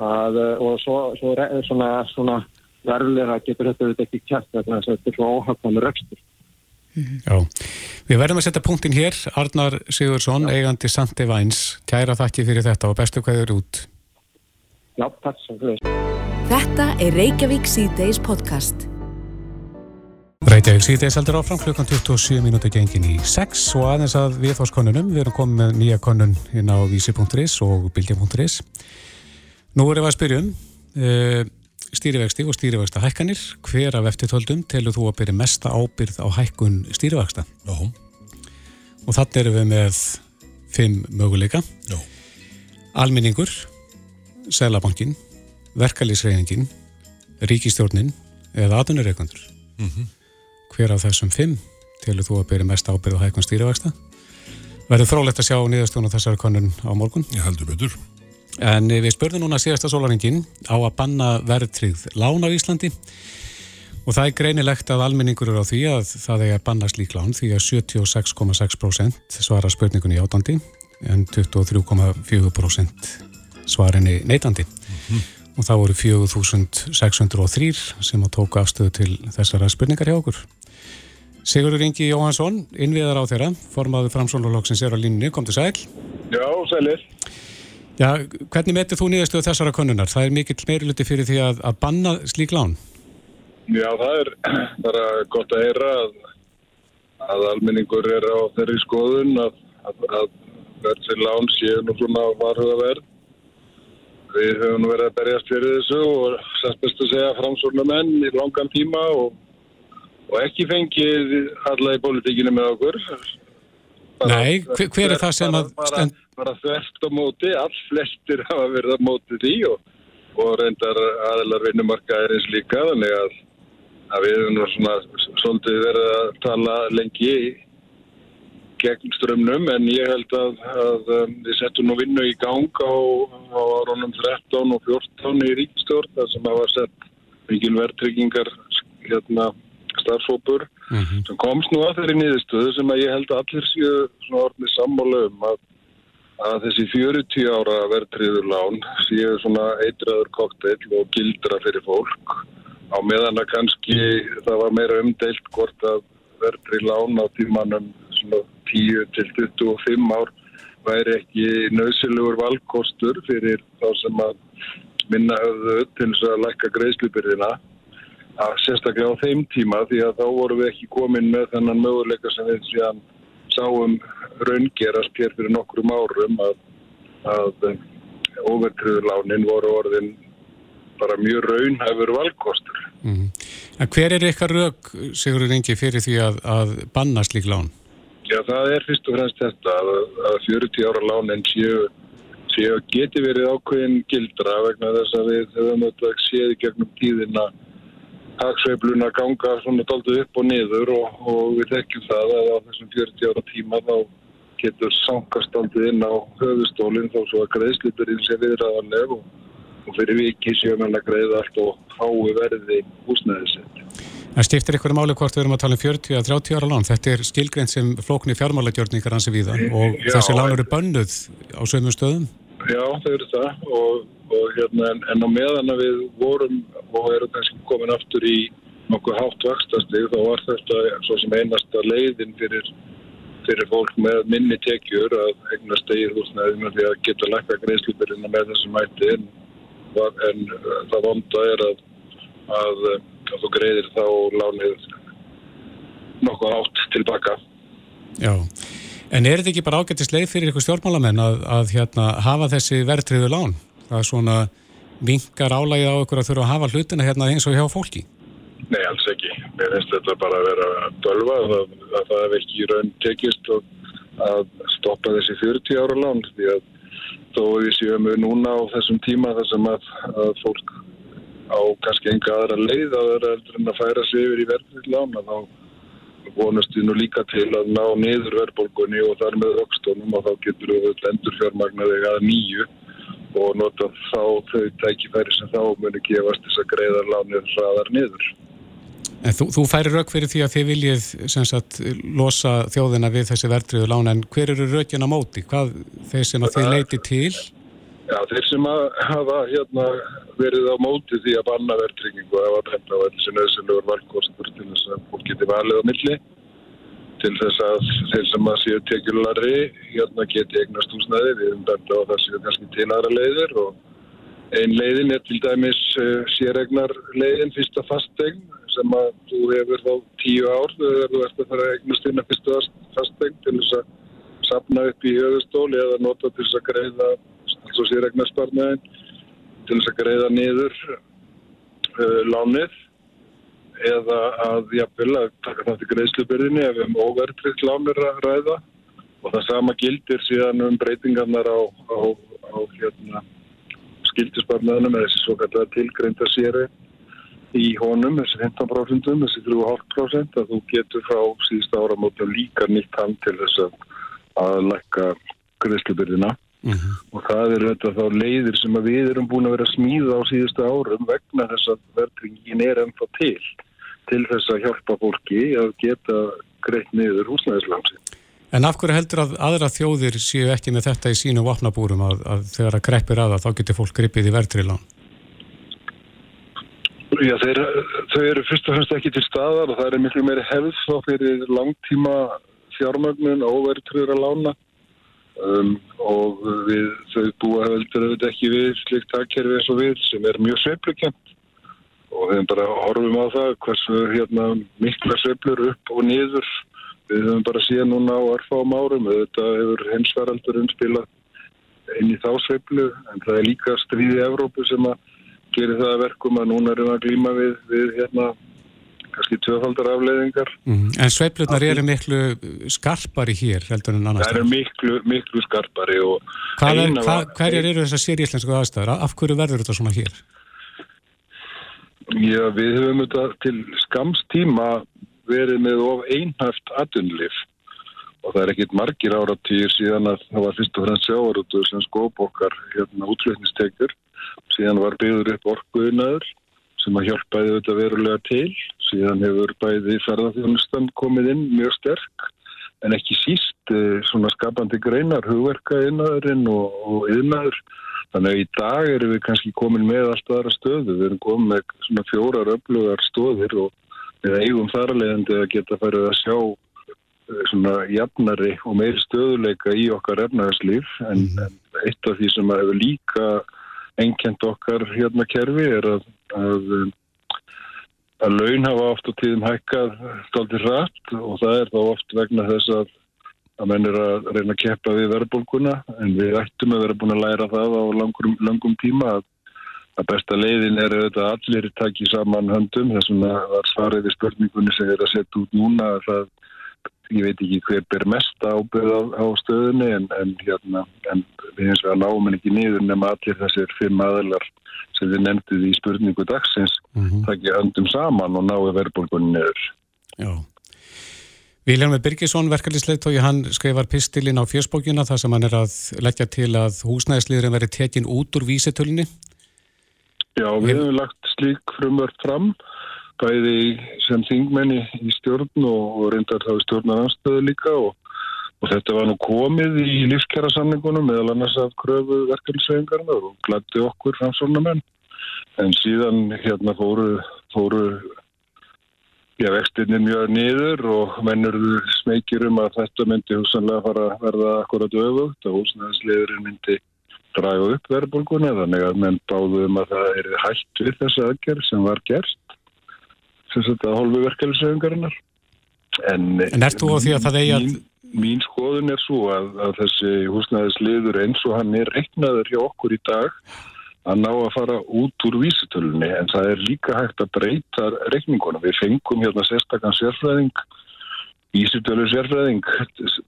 að og svo, svo svona, svona verðulega getur þetta auðvitað ekki kæft þannig að þetta er svo óhagðan rekstur. Mm -hmm. Já, við verðum að setja punktin hér. Arnar Sigursson, Já. eigandi Sandi Væns kæra þakki fyrir þetta og bestu hvað eru út Já, takk sem fyrir Þetta er Reykjavík C-Days podcast. Reykjavík C-Days heldur áfram klukkan 27 minúti gengin í 6 og aðeins að við þóskonunum, við erum komið með nýja konun inn á vísi.is og bildi.is Nú erum við að spyrjum uh, stýrivexti og stýrivexta hækkanir hver af eftirtöldum telur þú að byrja mesta ábyrð á hækkun stýrivexta Já. og þannig erum við með fimm möguleika. Já. alminningur selabankin, verkalýsreifingin ríkistjórnin eða aðunurreikandur mm -hmm. hver af þessum fimm telur þú að byrja mesta ábyrð á hækkun stýrivexta verður frólægt að sjá niðurstjónu þessari konun á morgun. Ég heldur betur. En við spurðum núna síðasta sólaringin á að banna verðtrygð lán á Íslandi? Og það er greinilegt að almenningur eru á því að það er að banna slík lán því að 76,6% svara spurningunni átandi en 23,4% svarinni neitandi mm -hmm. og það voru 4.603 sem að tóka afstöðu til þessara spurningar hjá okkur. Sigurður Ingi Jóhansson, innviðar á þeirra, formaður framsónulóksins er á línni, kom til sæl. Já, sælir. Já, hvernig metur þú nýðastuð þessara konunar? Það er mikill meiriluti fyrir því að, að banna slík lán? Já, það er bara gott að heyra að, að almenningur er á þeirri skoðun að, að verðsir lán séu nú svona varhuga verð. Við höfum verið að berjast fyrir þessu og sérst bestu segja framsórna menn í langan tíma og, og ekki fengið alla í politíkinu með okkur. Bara, Nei, hver, hver er það sem að... Stend bara þvert á móti, all flestir (laughs) hafa verið á móti því og, og reyndar aðlar vinnumarka er eins líka þannig að að við nú svona svolítið verið að tala lengi gegn strömmnum en ég held að, að um, við settum nú vinnu í gang á, á áronum 13 og 14 í ríkistjórn þar sem hafa sett mikil verðtryggingar hérna starfsópur mm -hmm. sem komst nú að þeirri nýðistöðu sem að ég held að allir séu svona orðið sammála um að, að þessi 40 ára verðtriður lán séu svona eitraður kokteil og gildra fyrir fólk á meðan að kannski það var meira umdeilt hvort að verðtrið lán á tímanum svona 10 til 25 ár væri ekki nöðsilegur valkostur fyrir þá sem að minna höfðu til þess að lækka greiðslubyrðina að sérstaklega á þeim tíma því að þá vorum við ekki komin með þennan möguleika sem við síðan sáum raungerast hér fyrir nokkrum árum að, að overtriðurlánin voru orðin bara mjög raunhæfur valkostur. Mm. Hver er ykkar rauk, Sigurður Ingi, fyrir því að, að banna slík lán? Já, það er fyrst og fremst þetta að, að 40 ára lánin séu, séu geti verið ákveðin gildra vegna þess að við höfum auðvitað séð í gegnum tíðina hagsveifluna ganga svona doldið upp og niður og, og við þekkjum það að á þessum 40 ára tíma þá getur sankast doldið inn á höfustólinn þó svo að greiðsluturinn sé viðræðanleg og, og fyrir viki séum við að greiða allt og hái verði húsnæðisett. Það stiftir ykkur máli hvort við erum að tala um 40-30 ára lán. Þetta er skilgreint sem flóknir fjármálagjörningar hansi við það og Já, þessi lán eru bönnuð á sögum stöðum? Já, þau eru það og, og hérna en, en á meðan við vorum og erum kannski komin aftur í nokkuð hátt vakstastig þá var þetta svo sem einasta leiðin fyrir, fyrir fólk með minni tekjur að egna stegið húsnæði með því að geta lækka greiðslipirina með þessum mæti en, en það vonda er að, að og þú greiðir þá lánið nokkuð átt tilbaka. Já, en er þetta ekki bara ágættist leið fyrir ykkur stjórnmálamenn að, að hérna, hafa þessi verðtriðu lán? Það er svona vingar álægið á ykkur að þurfa að hafa hlutina hérna eins og hjá fólki? Nei, alls ekki. Mér finnst þetta bara að vera dölva að, að það hef ekki raun tekist að stoppa þessi 40 ára lán því að þó við séum við núna á þessum tíma þar sem að, að fólk á kannski enga aðra leið að vera eldur en að færa sig yfir í verðnið lána þá vonast við nú líka til að ná niður verðbólgunni og þar með vöxtunum og þá getur við endur fjármagnaði að nýju og nota þá þau tækifæri sem þá muni gefast þess að greiða lánið hraðar niður. En þú, þú færi rauk fyrir því að þið viljið sagt, losa þjóðina við þessi verðriðu lána en hver eru raukina móti? Hvað þeir sem að þið leiti til? Já, þeir sem hafa hérna, verið á móti því að banna verðtryggingu hafa benda á þessi nöðsynlegur valkostur til þess að fólk geti valið á milli til þess að þeir sem að séu tekjulari hérna geti eignast húsnæði. Við erum benda á það séu kannski til aðra leiðir og ein leiðin er til dæmis uh, sérregnar leiðin fyrsta fastegn sem að þú hefur þá tíu ár þegar þú ert að fara að eignast inn að fyrsta fastegn til þess að sapna upp í höfustóli eða nota til þess að greiða alls og sérregnarsparnaðin til þess að greiða niður uh, lánið eða að jafnvel að taka það til greiðslubyrðinni ef við um óverðrikt lánir að ræða. Og það sama gildir síðan um breytingarnar á, á, á hérna, skildisparnaðinu með þessi svo kallar tilgreinda séri í honum, þessi 15% þessi 3,5% að þú getur frá síðust ára móta líka nýtt hand til þess að, að lækka greiðslubyrðina Mm -hmm. og það eru þetta þá leiðir sem við erum búin að vera að smíða á síðustu árum vegna þess að verðringin er ennþá til til þess að hjálpa fólki að geta greitt niður húsnæðislamsi. En af hverju heldur að aðra þjóðir séu ekki með þetta í sínu vopnabúrum að, að þegar að greppir aða þá getur fólk grippið í verðrilan? Já, þeir, þau eru fyrst og fremst ekki til staðar og það er miklu meiri hefð þá fyrir langtíma fjármögnun og verðriðra lána Um, og við þau búa heldur auðvitað ekki við slikt takkerfi eins og við sem er mjög sveiflukjönd og við bara horfum á það hversu hérna mikla sveiflur upp og niður við höfum bara síðan núna á erfáum árum. Auðvitað hefur hensveraldurinn spilað inn í þá sveiflu en það er líka stríðið Evrópu sem að gerir það að verkum að núna erum við að glýma við, við hérna kannski tvöfaldar afleiðingar. Mm. En sveiflutnar eru miklu skarpari hér heldur en annars? Það eru miklu, miklu skarpari og... Er, hvað, hverjar eru þessar séríslensku aðstæður? Af hverju verður þetta svona hér? Já, við höfum þetta til skamstíma verið með of einhæft atvinnlif og það er ekkit margir áratýr síðan að það var fyrst og fremst sjávarútu sem skóp okkar hérna útflutnistekjur síðan var byggður upp orkuðinaður sem að hjálpaði þetta verulega til. Síðan hefur bæði ferðarþjónustan komið inn mjög sterk en ekki síst eh, svona skapandi greinar, hugverka innaðurinn og, og yðnaður þannig að í dag erum við kannski komin með allt aðra stöðu, við erum komin með svona fjórar öflugar stóðir og við eigum þarlegandi að geta færið að sjá eh, svona jafnari og meiri stöðuleika í okkar efnæðarslýf en, Mhm. en eitt af því sem hefur líka enkjent okkar hérna kerfi er að, að, að laun hafa oft á tíðum hækkað stoltir rætt og það er þá oft vegna þess að að menn er að reyna að keppa við verðbólguna en við ættum að vera búin að læra það á langum, langum tíma að, að besta leiðin er auðvitað að allir taki saman höndum. Þess vegna var svarið í spurningunni sem er að setja út núna að það ég veit ekki hver ber mest ábyrð á, á stöðunni en, en, hérna, en við eins og að náum en ekki niður nema allir þessir fimm aðilar sem við nefndið í spurningu dagsins Mhm. takja höndum saman og náu verðbólgunni niður. Já. Vilhelmur Birgisson, verkefnisleitói, hann skrifar pistilinn á fjörsbókjuna þar sem hann er að leggja til að húsnæðisliðurinn veri tekin út úr vísitölunni. Já, við hefum lagt slík frumvörð fram bæði sem þingmenni í stjórn og, reyndar þá í stjórnaranstöðu líka og, og þetta var nú komið í lífskjara samningunum meðal annars af kröfu verkefnisvegingarna og glætti okkur framsvonamenn en síðan hérna fóru, fóru já, vextinni mjög niður og mennurðu smekir um að þetta myndi húsanlega fara að verða akkurat öfugt og húsnæðisliðurinn myndi draga upp verðbólguna þannig að menn báðu um að það er hætt við þessa aðgerð sem var gerst sem þetta hálfu verkefnisöfingarinnar en, En ert þú á því að það eigi að- mín, mín skoðun er svo að, að þessi húsnæðisliður eins og hann er reiknaður hjá okkur í dag að ná að fara út úr vísitölunni. En það er líka hægt að breyta reikningunum. Við fengum hérna sérstakann sérfræðing vísitölu sérfræðing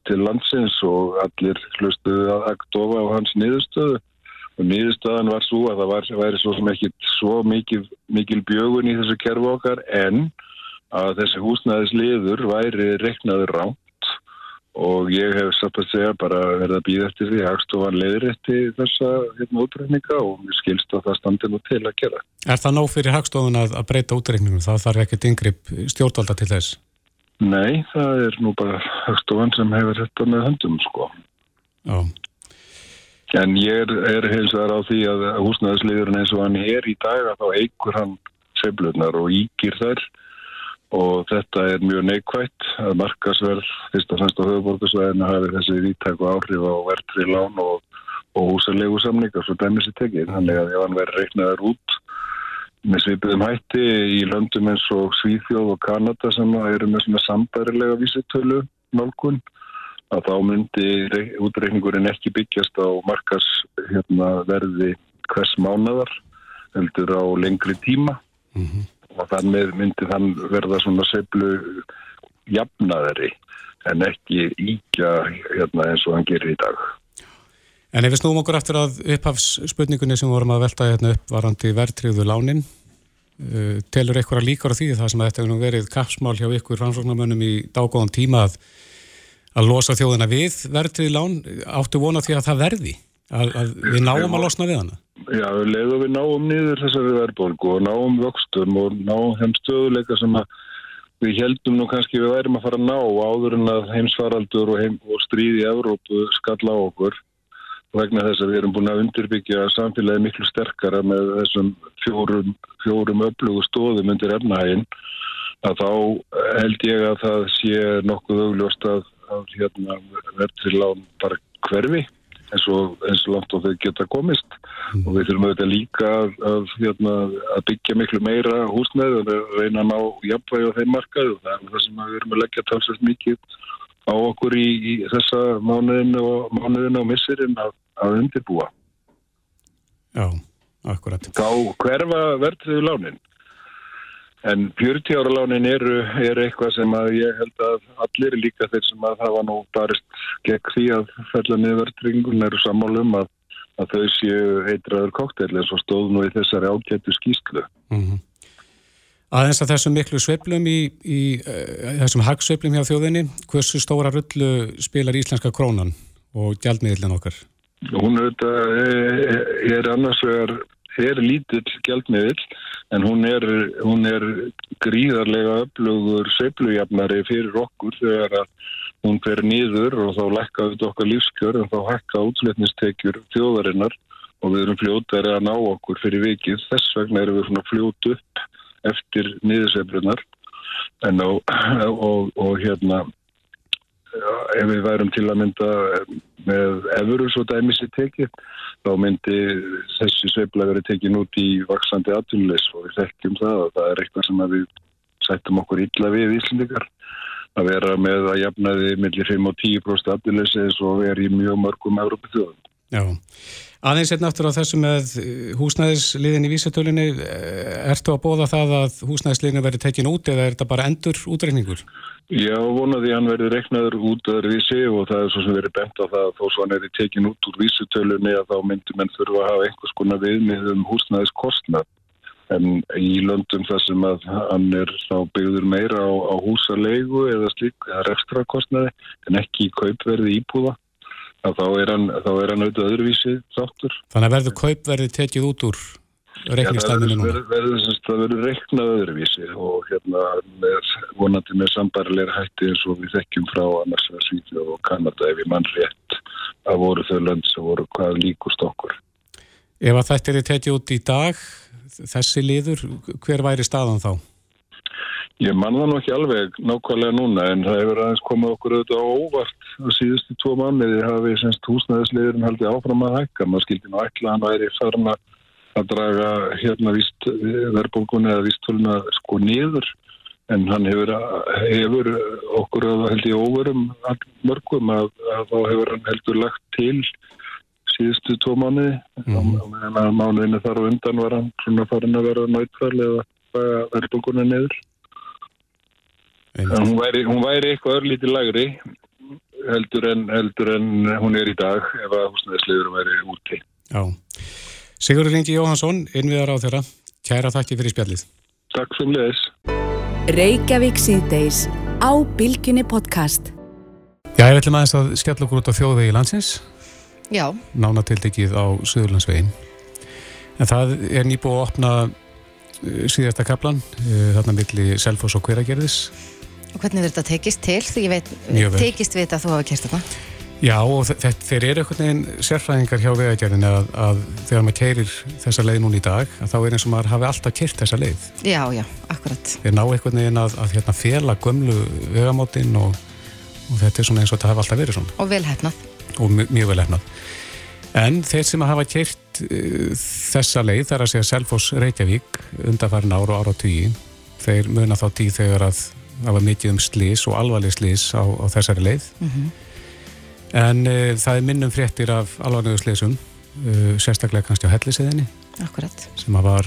til landsins og allir hlustuðu að aktofa á hans niðurstöðu og niðurstöðan var svo að það var, væri svo sem ekki svo mikil, mikil bjögun í þessu kerfu okkar en að þessi húsnæðisliður væri reiknaður rámt og ég hef satt að segja bara verið að býða eftir því hagstofan leiðrétti þessa hérna útrækninga og mér skilst að það standi nú til að gera. Er það nóg fyrir hagstofun að, að breyta útreikningum? Það þarf ekkert yngripp stjórnvalda til þess. Nei, það er nú bara hagstofan sem hefur þetta með höndum sko. Já. En ég er, er heils vegar á því að húsnæðisliðurinn eins og hann er í dag að þá eigur hann seflunar og ígir þær og þetta er mjög neikvægt að markasverð fyrst og fremst á höfuborgarsvæðinu hafi þessi vítæku áhrif á verðri lán og, og húsalegu samningar svo dæmis í tekið. Þannig að ef hann verður reiknaður út með svipiðum hætti í löndum eins og Svíþjóð og Kanada sem eru með sambærilega vísitölu nálgun að þá myndi rei- útreikningurinn ekki byggjast á markas hérna, verði hvers mánadar heldur á lengri tíma og þannig myndi þann verða svona seflu jafnaðari en ekki íkja hérna, eins og hann gerir í dag. En ef við snúum okkur aftur að upphafsspurningunni sem vorum að velta hérna upp varandi verðtriðu lánin, uh, telur eitthvað líkar á því það sem þetta hefur verið kapsmál hjá ykkur rannsóknarmönnum í dágóðan tíma að, að losa þjóðina við verðtriðu lán, áttu vona því að það verði, að, að við náum að losna við hana? Já, leiðum við náum niður þessari verðbólgu og náum vöxtum og náum þeim stöðuleika sem við heldum nú kannski við værim að fara að ná áður en að heimsfaraldur og, heim, og stríð í Evrópu skalla á okkur vegna þess að við erum búin að undirbyggja samfélagi miklu sterkara með þessum fjórum, fjórum öflugu stóðum undir efnahægin að þá held ég að það sé nokkuð augljóst að, að hérna, verðri lán bara hverfi eins og, eins og langt og þau geta komist og við þurfum auðvitað líka að, að, hérna, að byggja miklu meira húsnæði og reyna að ná jafnvægi á þeim markaðu og það er það sem við erum að leggja talsvægt mikið á okkur í, í þessa mánuðin og mánuðin og missirinn að, að undirbúa. Já, akkurat. Þá hverfa verðriðu lánin. En 40 ára lánin eru, eru eitthvað sem að ég held að allir líka þeir sem að hafa nú barist gegn því að fella niður verðringun eru sammálum að, að þau séu heitraður kokteil eins og stóð nú í þessari ágættu skýslu. Mm Aðeins að þessum miklu sveplum í, í uh, þessum hagsveplum hjá þjóðinni, hversu stóra rullu spilar íslenska krónan og gjaldmiðlinn okkar? Hún er, er annars vegar, er lítill gjaldmiðl en hún er, hún er gríðarlega öflugur sveplujafnari fyrir okkur þegar að hún fer nýður og þá lækka við okkar lífskjör en þá hækka útsletnistekjur þjóðarinnar og við erum fljótari að ná okkur fyrir vikið. Þess vegna erum við svona fljót upp eftir niðurseflunar en á, (clears throat) og, og hérna ef við værum til að mynda með efurus og dæmis í tekið þá myndi þessi sveifla verið tekin út í vaksandi aðtunleis og við þekkjum það og það er eitthvað sem við sættum okkur illa við Íslandikar að vera með að jafnaði millir 5 og 10% aðtunleis eins og er í mjög mörgum Európa þjóðum. Já. Aðeins hérna aftur á þessu með eh, húsnæðisliðin í vísatölunni, eh, ertu að bóða það að húsnæðisliðinu verið tekin út eða er þetta bara endur útreikningur? Já, vonaði hann verið reiknaður út að vísi og það er svo sem verið bent á það að þó svo hann er tekin út úr vísatölunni að þá myndir menn þurfa að hafa einhvers konar viðmið um húsnæðiskostnað en í löndum þar sem að hann er þá byggður meira á, á húsalegu eða slík, eða ekstra kostnaði en ekki í kaupverði íbúða þá er hann, hann auðvitað öðruvísi þáttur. Þannig að verður kaupverði tekið út úr reikningstæðinu núna? Það verður, verður reiknað öðruvísi og hérna með, vonandi með sambarilegur hætti eins og við þekkjum frá annars að Svíðjóð og Kanada ef við mann rétt að voru þau lönd sem voru hvað líkust okkur. Ef að þetta er tekið út í dag, þessi liður, hver væri staðan þá? Ég man það nú ekki alveg nákvæmlega núna en það hefur aðeins komið okkur auðvitað óvart á síðustu tvo manniði hafi semst húsnæðisliðurinn haldið áfram að hækka. Maður skildi nú ætla að hann væri farin að draga hérna verðbólgunni eða vistföluna sko niður en hann hefur, hefur okkur að held í óverum mörgum að, að þá hefur hann heldur lagt til síðustu tvo manniði mm. meðan að mánuðinu þar og undan var hann svona farin að vera nættfæl eða verðbólgunni niður. Hún væri, hún væri eitthvað örlítið lagri heldur en, heldur en hún er í dag ef að húsnæðislegurum væri úti. Já. Sigurður Lingi Jóhansson, innviðar á þeirra. Kæra þakki fyrir spjallið. Takk sem leðis. Reykjavík síðdeis á Bilginni podcast. Já, ég ætlum aðeins að skella okkur út á þjóðvegi landsins. Já. Nánatildegið á Suðurlandsvegin. En það er nýbúið að opna uh, síðasta kaplan, uh, þarna milli Selfos og Hveragerðis Og hvernig verður þetta tekist til? Því ég veit, tekist við að þú hafa kert þetta. Já, og þeir eru einhvern veginn sérfræðingar hjá vegagerðin að, að þegar maður keirir þessa leið núna í dag, að þá er eins og maður hafi alltaf kert þessa leið. Já, já, akkurat. Þeir ná einhvern veginn að, að hérna, fjela gömlu vegamótin og, og þetta er svona eins og þetta hafi alltaf verið svona. Og velhæfnað. Og mjög, velhæfnað. En þeir sem hafa kert uh, þessa leið, þar að segja Selfos Reykjavík, undarfærin ára og ára tíu, þeir muna þá tíð þegar að það var mikið um slís og alvarleg slís á, á þessari leið. Mm -hmm. en uh, það er minnum fréttir af alvarlegu slísum uh, sérstaklega kannski á helliseðinni sem að var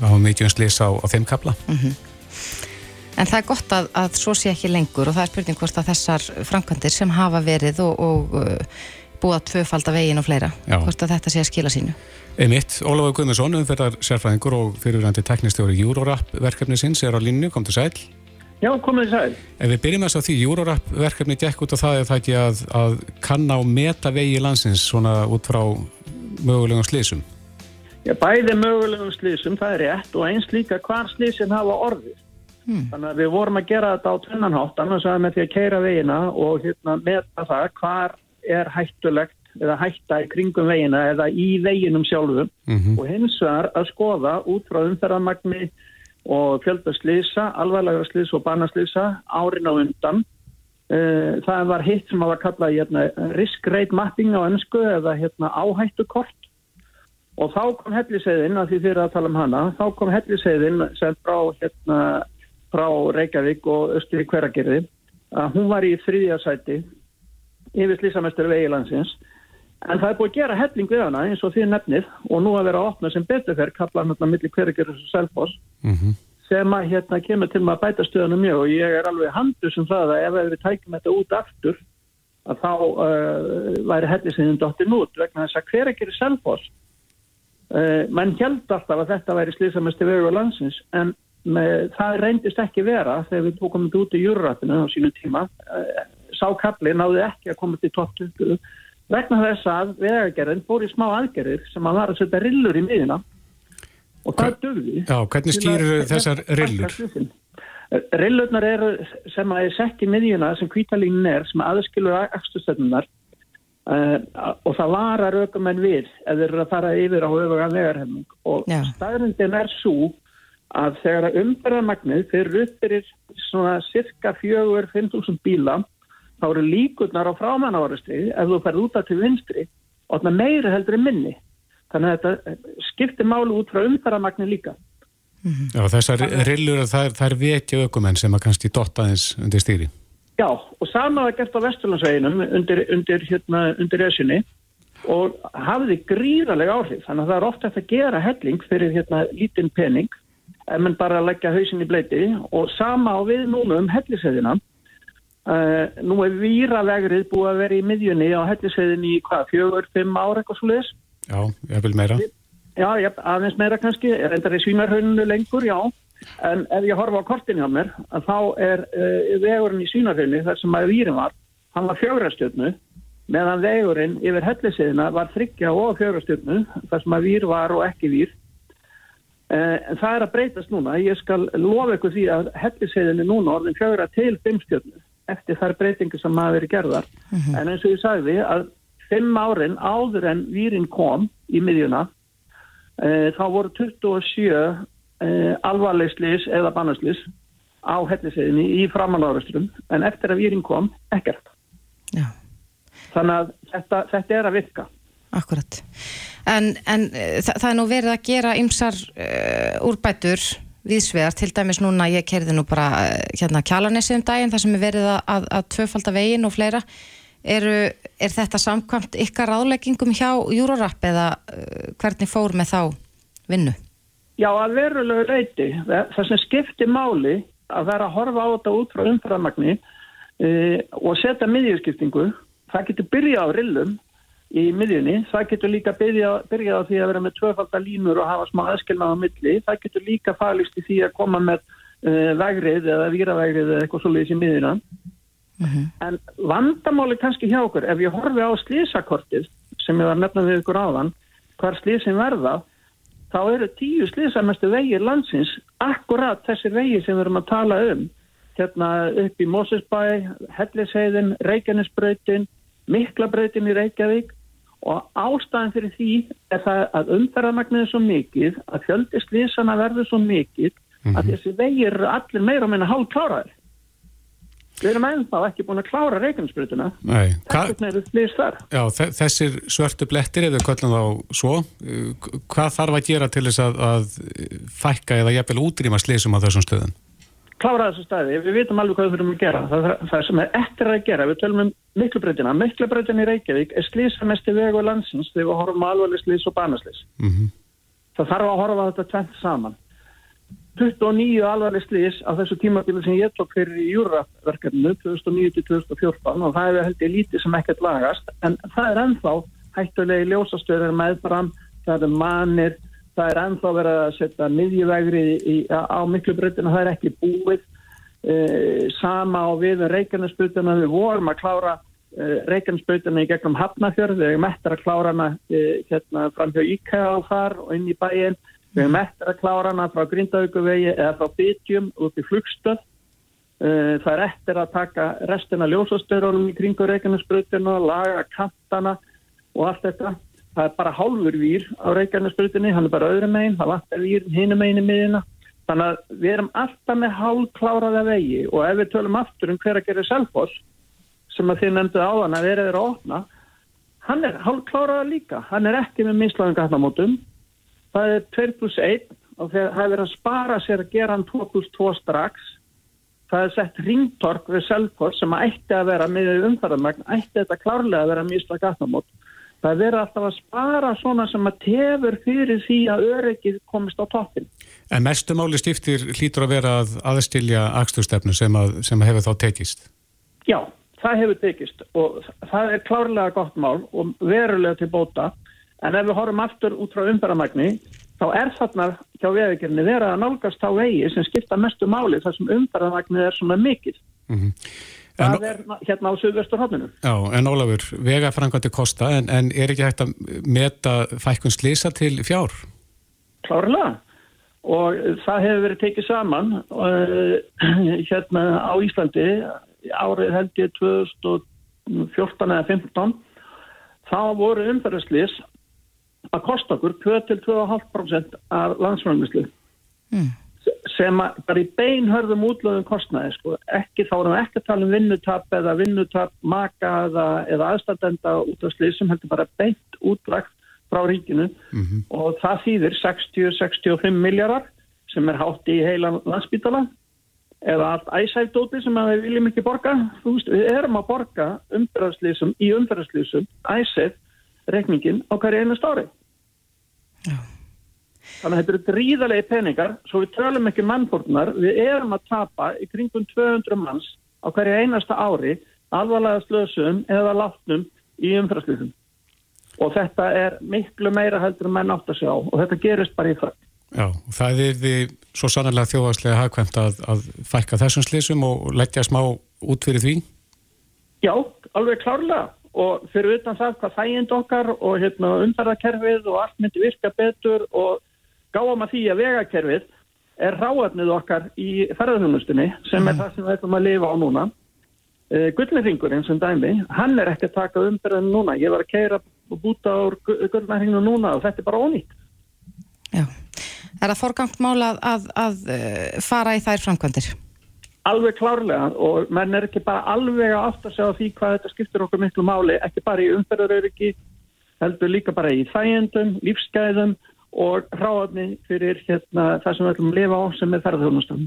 það var mikið um slís á, á þeim kabla mm -hmm. En það er gott að, að svo sé ekki lengur og það er spurning hvort að þessar framkvæmdir sem hafa verið og, og uh, búið að tvöfalda veginn og fleira Já. hvort að þetta sé að skila sínu. Einmitt, Ólafur Guðmundsson, umferðar sérfræðingur og fyrirvændi teknistjóri Júrorap verkefni sinns er á línu, kom til sæl Já, komið sæl. Ef við byrjum þess að því, Júrorap verkefni gekk út á það er það ekki að, að kanna og meta vegi landsins svona út frá mögulegum slísum? Já, bæði mögulegum slísum, það er rétt og eins líka hvar slísin hafa orðið. Hmm. Þannig að við vorum að gera þetta á tunnanhátt, annars að með því að keira vegina og hérna, meta það hvar er hættulegt eða hætta í kringum vegina eða í veginum sjálfum mm -hmm. og hins vegar að skoða út frá umferðarmagni og fjölda slýsa, alvarlega slýsa og barnaslýsa árin á undan. Eh, það var hitt sem var kallað hérna, risk rate mapping á önsku eða hérna, áhættukort og þá kom helliseiðin, að því fyrir að tala um hana, þá kom helliseiðin sem frá, hérna, frá Reykjavík og Östur í Hveragerði að hún var í þriðja sæti yfir slýsamestur veigilansins en það er búið að gera helling við hana eins og því nefnið og nú að vera að opna sem beturferð kaplan hérna millir Hveragerðis og Selfoss mm -hmm sem að hérna kemur til maður að bæta stöðunum mjög. Og ég er alveg handur sem það að ef við tækjum þetta út aftur að þá uh, væri hellisinnin dottin út vegna þess að hver ekki er selfos uh, menn held alltaf að þetta væri slísamesti vegur á landsins en með, það reyndist ekki vera þegar við tókum þetta út í júrurattinu á sínu tíma. Uh, sá kapli náði ekki að koma til topp 20 vegna þess að vegagerðin fór í smá aðgerðir sem að var að setja rillur í miðina og það dögði Já, hvernig stýrir þessar rillur? Rillurnar eru sem að er sett í miðjuna sem kvítalínin er sem aðskilur aðstustöðunar uh, og það varar aukumenn við ef þeir eru að fara yfir á öfuga vegarhefning. Og Já. staðrindin er svo að þegar fyrir upp fyrir svona cirka fjögur 5.000 bíla þá eru líkurnar á frámannavarustri ef þú ferð út af til vinstri og það meiri heldur en minni þannig að þetta skiptir málu út frá umferðarmagnið líka Já, þessar rillur, þær, þær vekja ökumenn sem að kannski dotta eins undir stýri. Já, og sama var gert á Vesturlandsveginum undir, undir, hérna, undir esinni og hafði gríðarlega áhrif. Þannig að það er ofta að gera helling fyrir hérna lítinn pening mann bara leggja hausin í bleiti og sama á við núna um hellisveðina. Uh, nú er víravegrið búið að vera í miðjunni á hellisveðinni í hvað, fjögur, fimm ára eitthvað svo leiðis? Já, ég vil meira. Já, ég, aðeins meira kannski, er endar í svínarhrauninu lengur, já. En ef ég horfa á kortin hjá mér, þá er uh, vegurinn í svínarhrauninu, þar sem að výrin var, hann var fjárastjörnu, meðan vegurinn yfir hellisiðina var þryggja og fjárastjörnu, þar sem að výr var og ekki výr. Uh, en það er að breytast núna, ég skal lofa ykkur því að hellisiðinni núna orðin fjára til fimmstjörnu, eftir þær breytingu sem hafa verið gerðar. En eins og ég sagði að fimm árin áður en výrin kom í miðjuna, uh, þá voru 27 uh, alvarlegslis eða bannaslis á helliseiðinni í framanlárasturum en eftir að výrin kom, ekkert. Já. Þannig að þetta, þetta er að virka. Akkurat. En, en uh, það, það er nú verið að gera ymsar uh, úrbætur viðsvegar, til dæmis núna ég kerði nú bara uh, hérna kjalanesið um daginn þar sem er verið að, að, að tvöfalda veginn og fleira. Eru, er þetta samkvæmt ykkar ráðleggingum hjá Júrarapp eða uh, hvernig fór með þá vinnu? Já, að verulegu leiti, það sem skiptir máli að vera að horfa á þetta út frá umframagni uh, og setja miðjurskiptingu, það getur byrjað á rillum í miðjunni, það getur líka byrjað, byrjað á því að vera með tvöfaldar línur og hafa smá aðskilnað á milli, það getur líka falist í því að koma með uh, vegrið eða víravegrið eða eitthvað svolítið í miðjuna. En vandamáli kannski hjá okkur, ef ég horfi á slísakortið sem ég var nefnað við ykkur áðan, hvar slísin verða, þá eru tíu slísamestu vegir landsins akkurat þessir vegir sem við erum að tala um. Hérna upp í Mosesbæ, Hellisheiðin, Reykjanesbrautin, Miklabrautin í Reykjavík og ástæðan fyrir því er það að umferðarmagnið er svo mikið, að fjöldi slísana verður svo mikið að þessi vegir eru allir meira og meina hálf kláraðir. Við erum ennþá ekki búin að klára þe- þessir svörtu blettir, við köllum þá svo, uh, hvað þarf að gera til þess að, að fækka eða jafnvel útrýma slísum á þessum stöðum? Klára þessu staði, við vitum alveg hvað við þurfum að gera. Það, það sem er eftir að gera, við tölum um miklubreytina, miklubreytin í Reykjavík er slísamesti vegu landsins þegar við horfum á alvarleg slís og banaslís Mm það þarf að horfa þetta tvent saman. 29 alvarleg slís á þessu tímabili sem ég tók fyrir í Júraverkefnu 2009-2014 og það er held ég lítið sem ekkert lagast. En það er ennþá hættulegi ljósastöður meðfram, það er manir það er ennþá verið að setja miðjuvegri í, á miklu breytina, það er ekki búið. E, sama á við Reykjanesbrutuna, við vorum að klára e, Reykjanesbrutuna í gegnum Hafnafjörð, við erum eftir að klára hana e, hérna fram hjá IKEA á þar og inn í bæinn, við erum eftir að klára hana frá Grindavíkuvegi eða frá Bytjum út í flugstöð. E, það er eftir að taka restina ljósastöðunum í kringu Reykjanesbrutuna, laga kantana og allt þetta það er bara hálfur vír á Reykjanesbrutinni, hann er bara öðrum megin, það vantar vír hinum megin í miðina. Þannig að við erum alltaf með hálfkláraða vegi og ef við tölum aftur um hver að gera Selfoss, sem að þið nefndu áðan að verið er að opna, hann er hálfkláraða líka, hann er ekki með mislaðum gatnamótum, það er 2 plus 1 og það er að spara sér að gera hann 2 plus 2 strax, það er sett ringtork við Selfoss sem ætti að vera með umfæðarmagn, ætti þetta klárlega að vera mislað gatnamót. Það er verið alltaf að spara svona sem að tefur fyrir því að öryggið komist á toppin. En mestumáli stiftir hlýtur að vera að aðstilja aksturstefnu sem, að, sem að hefur þá tekist. Já, það hefur tekist og það er klárlega gott mál og verulega til bóta en ef við horfum aftur út frá umferðamagni þá er þarna hjá veðugjörni verið að nálgast þá vegi sem skipta mestu máli þar sem umferðarvagnir er svona mikil. Mhm. Það er na- hérna á Suðvestur hodninu. Já, en Ólafur, vegafrangandi kosta, en, en er ekki hægt að meta fækkun slisa til fjár? Klárlega. Og það hefur verið tekið saman uh, (clears throat) hérna á Íslandi árið held ég 2014 eða 15 þá voru umferðarslýs að kosta okkur 2-2,5% af landsframlýslu Mm. Sem að bara í beinhörðum útlöðum kostnaði sko. ekki þá erum við ekki að tala um vinnutap eða vinnutap maka eða, eða aðstændenda út af slið sem heldur bara beint útlagt frá ríkinu. Og það þýðir 60-65 miljardar sem er hátt í heilan landsbítala eða allt æsæfdóti sem að við viljum ekki borga. Veist, við erum að borga umferðarslýsum í umferðarslýsum æsæf reikningin á hverju einu stári Þannig að þetta eru gríðalegi peningar, svo við tölum ekki um mannfórnar, við erum að tapa í kringum 200 manns á hverju einasta ári, alvarlega slösum eða látnum í umfraslýsum. Og þetta er miklu meira heldur en menn átt að sjá og þetta gerist bara í það. Já, það er því svo sannarlega þjóðarslega hagkvæmt að, að fækka þessum slísum og leggja smá út fyrir því. Já, alveg klárlega og fyrir utan það hvað þægind okkar og hérna, umferðarkerfið og allt myndi virka betur og gáum að því að vegakerfið er ráðnið okkar í ferðarþjónustunni sem er það sem við ætlum að lifa á núna. Uh, Gullnirringurinn sem dæmi, hann er ekki að taka umferðin núna. Ég var að keira og búta á Gullnirringinu núna og þetta er bara ónýtt. Já. Er það forgangt mál að, að, að uh, fara í þær framkvæmdir? Alveg klárlega og menn er ekki bara alveg að átta sig á því hvað þetta skiptir okkur miklu máli, ekki bara í umferðaröryggi, heldur líka bara í þægendum, lífsgæðum og hráðni fyrir hérna, það sem við ætlum að lifa á sem er ferðarþjónustan.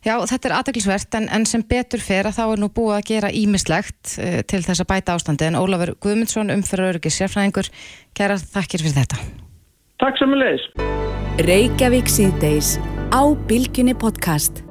Já, þetta er aðdeklisvert en, en sem betur fer að þá er nú búið að gera ímislegt uh, til þess að bæta ástandi en Ólafur Guðmundsson umfyrir öryggi sérfræðingur, kæra þakkir fyrir þetta. Takk leiðis. Reykjavík síðdeis á Bilginni podcast.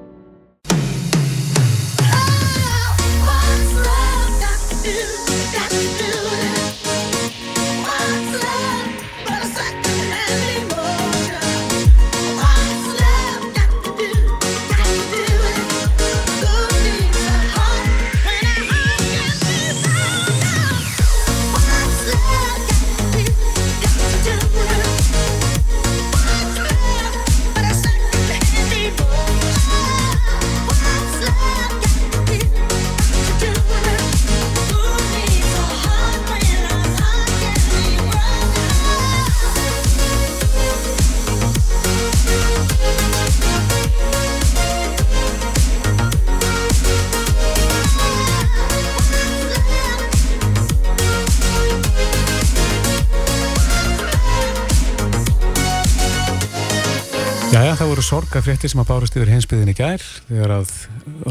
Það voru sorgafréttir sem að bárust yfir heimsbyðin í gær þegar að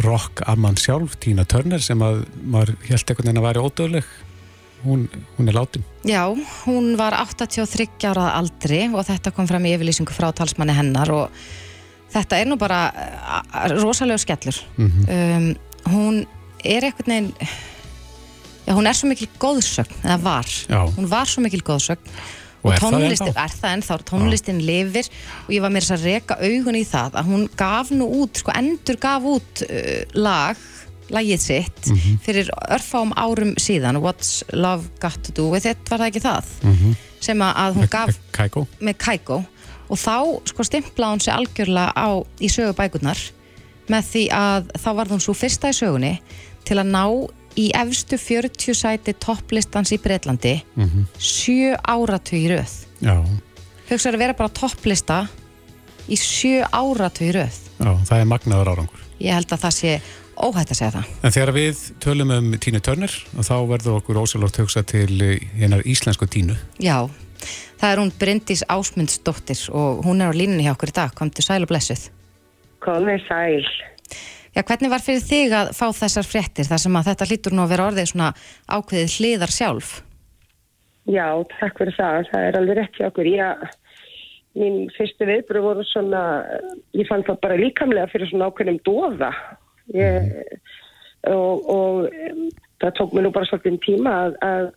rock amman sjálf, Tina Turner sem að maður held einhvern veginn að væri ódöðleg hún, hún er látin Já, hún var 83 ára aldri og þetta kom fram í yfirlýsingu frá talsmanni hennar og þetta er nú bara rosalega skellur. um, hún er einhvern veginn, já hún er svo mikil góðsögn, eða var, Já. hún var svo mikil góðsögn Og og, er það tónlistin, er það ennþá, tónlistin lifir og ég var mér að reka augun í það að hún gaf nú út, sko endur gaf út uh, lag, lagið sitt Mhm. fyrir örfám árum síðan What's Love Got To Do With It, var það ekki það? Mhm. sem að, hún gaf Kækó með Kaiko og þá sko stimplaði hún sig algjörlega á í sögubækurnar með því að þá var hún svo fyrsta í sögunni til að ná í efstu 40 sæti topplistans í Breitlandi sjö áratu í Já, hugsaður að vera bara topplista í sjö áratu í röð. Já, það er magnaður árangur. Ég held að það sé óhætt að segja það. En þegar við tölum um Tínu Turner þá verður okkur ósælótt hugsa til hennar íslensku Tínu. Já, það er hún Bryndís Ásmundsdóttir og hún er á línunni hjá okkur í dag, komdu sæl og blessuð. Komið sæl. Já, hvernig var fyrir þig að fá þessar fréttir þar sem að þetta hlýtur nú að vera orðið svona ákveðið hliðar sjálf? Já, takk fyrir það. Það er alveg rétt hjá okkur. Ég, mín fyrstu viðbröð voru svona, ég fann það bara líkamlega fyrir svona ákveðnum doða. Ég, og, og það tók mér nú bara svolítið tíma að, að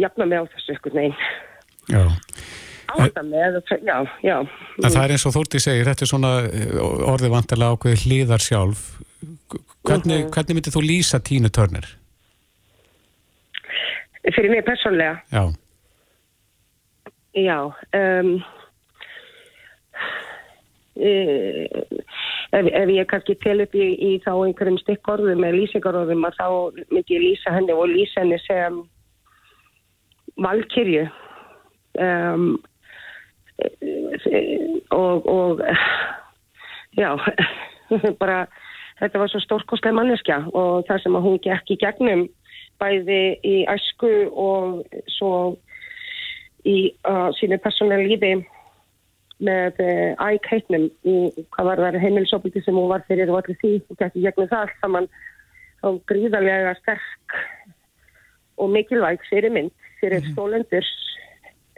jafna mig á þessu ykkur neginn. Já með, já, já. En það er eins og Þórti segir, þetta er svona eh, orðið vantilega ákveði hlýðar sjálf. Hvernig, Mhm. hvernig myndir þú lýsa Tínu Törner? Fyrir mig persónlega, Já, já. Um, ef, ef ég kannski tel upp í, í þá einhverjum stikkorðum eða lýsingarorðum að þá myndi ég lýsa henni og lýsa henni sem valkyrju um, og, og já, bara þetta var svo stórkostlega manneskja og það sem að hún gekk í gegnum bæði í æsku og svo í uh, sínu persónulega lífi með uh, ægheitnum í hvað var það heimilisopildi sem hún var fyrir og allir því og gekk í gegnum það allt saman. Þá gríðarlega sterk og mikilvæg fyrir mynd fyrir stólendur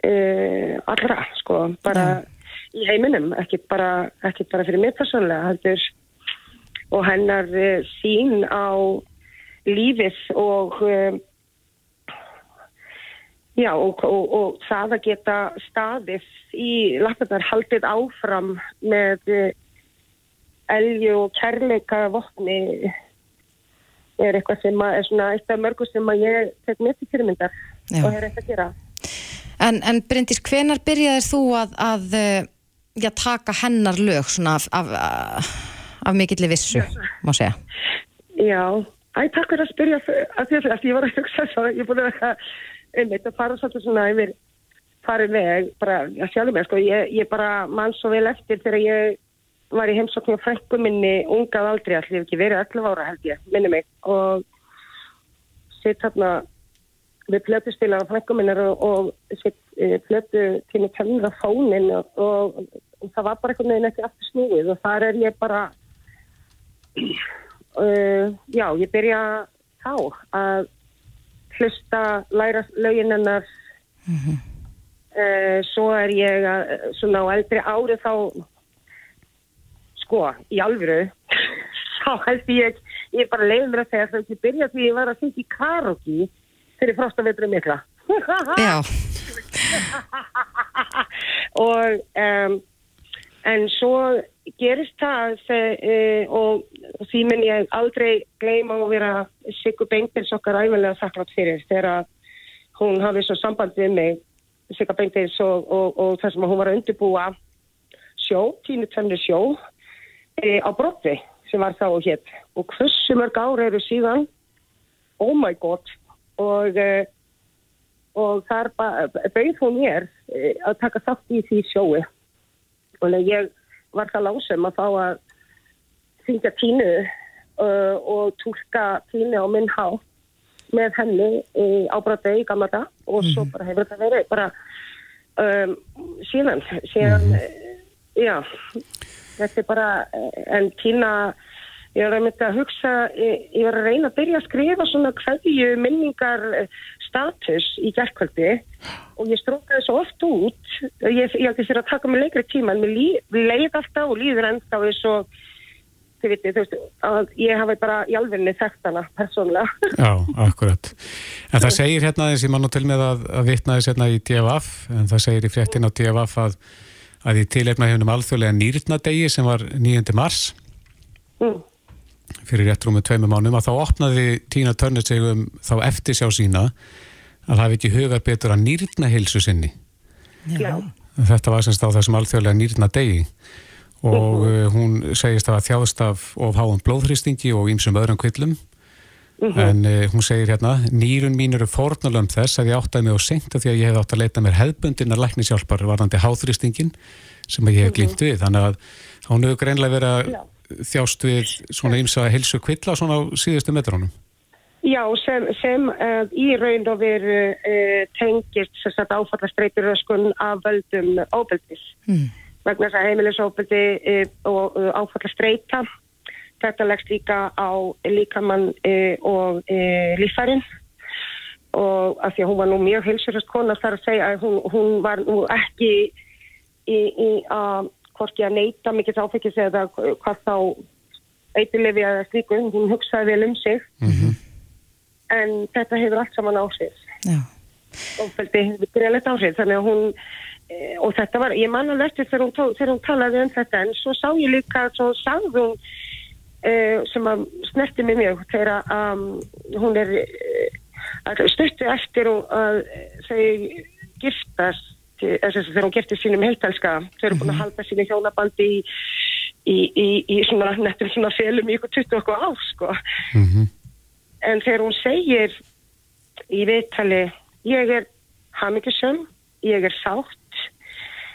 uh, allra sko bara í heiminum, ekkert bara, ekkert bara fyrir mig persónulega heldur og hennar uh, sín á lífið og uh, já og, og, og það að geta staðið í lappirnar haldið áfram með elju og kærleika vopni er eitthvað sem að er svona eitt af mörgu sem að ég tek með til fyrirmyndar Já. og er eitthvað að gera. En, en Bryndís, hvenar byrjaðir þú að, að eh, já, taka hennar lög svona af, af, af, af mikilli vissu, má segja? Já, æ, takk fyrir að spyrja að því að ég var að hugsa svo, ég er búin að vera einmitt að fara svolítið svona yfir farið veg, bara að sjálfum mér, sko, ég, ég bara mann svo vel eftir þegar ég var í heimsóknu á frængu minni ungað aldrei, allir ekki verið 11 ára held ég, minni mig, og sitt þarna við plötustilar á frængu minnar og, plötu til að tennra fónin og, og, og það var bara einhvern veginn ekki aftur snúið og þar er ég bara uh, (clears throat) já, ég byrja þá að hlusta, læra lögin hennar. Uh, svo er ég að, svona á eldri ári þá sko, í alvöru (laughs) þá held ég, ég bara leiði mér að segja þau ekki byrja því ég var að syngja í karaoke fyrir frostavetru mikla. Já, (laughs) og um, en svo gerist það uh, og því mun ég aldrei gleyma að vera Sigur Bengtils okkar æfilega þakklátt fyrir þegar að hún hafði svo samband við mig Sigur Bengtils og, og, og þar sem hún var að undirbúa sjó, tínu tönni sjó e, á brotvi sem var þá og hétt og hversu mörg ára eru síðan? Oh my god og uh, og þar bauð hún mér eh, að taka þátt í því sjói. Og ég var það lásum að fá að syngja tínu uh, og tólka tínu á minn há með henni í ábráti í gamla og svo bara hefur þetta verið bara um, síðan síðan, mm já. Þetta er bara, eh, en tína ég var að mynda að hugsa ég, ég var að reyna að byrja að skrifa svona hverju minningar eh, status í gerðkvöldi og ég strókaði svo oft út ég, ég ætti sér að taka mig lengri tíma en mér lí, leið alltaf og líður ennþá eins og þið vitið, þú veist, að ég hafi bara í alvegni þekkt hana persónulega (laughs) já, akkurat. En það segir hérna eins ég mann og til með að, að vitna þess hérna í DFF, en það segir í fréttin á DFF að, að í tilefna hefnum alþjóðlega nýrnadegi sem var 9. mars mm. Fyrir rétt rúmið tveimur mánum að þá opnaði Tína Törnir sig um þá eftir sjá sína að það hefði ekki hugað betur að nýrna heilsu sinni. já, Þetta var semst á þessum alþjóðlega nýrna degi og uh, hún segist að þjáðst af of háum blóðhrýstingi og ýmsum öðrum kvillum. En uh, hún segir hérna nýrun mín eru fornalöfum þess að ég áttaði mig á seinta því að ég hef átt að leita mér hefbundinnar læknisjálpar varðandi háþrýstingin sem ég hef glýmt við. Þannig að hún hefur greinlega verið að. Þjást við svona ýmsa heilsu kvilla svona á síðustu metrónum. Já, sem, sem uh, í raun og veru uh, tengist þess að áfallastreituröskun af völdum óbeldis. Mm. Vegna þess að heimilisóbeldi uh, og uh, áfallastreita, þetta leggst líka á líkamann uh, og uh, lífærin og af því að hún var nú mjög heilsurast kona þar að segja að hún, hún var nú ekki í, í að hvorki að neyta mikið áfengis eða hvað þá eitthulefi eða slíku, hún hugsaði vel um sig. En þetta hefur allt saman áhrif. Já, ofbeldi hefur greiðlegt áhrif þannig að hún eh, og þetta var, ég man alveg eftir þegar þegar hún talaði um þetta en svo sá ég líka, svo sagði hún uh, sem að snerti mig mjög þegar um, hún er uh, stuttu eftir og að þau giftast að þegar hún giftist sínum heiltalska þau eru búin að halda sínu hjónabandi í, í, í, í svona nettum svona felum í ykkur 20 okkur ár sko. En þegar hún segir í viðtali ég er hamingjusum, ég er sátt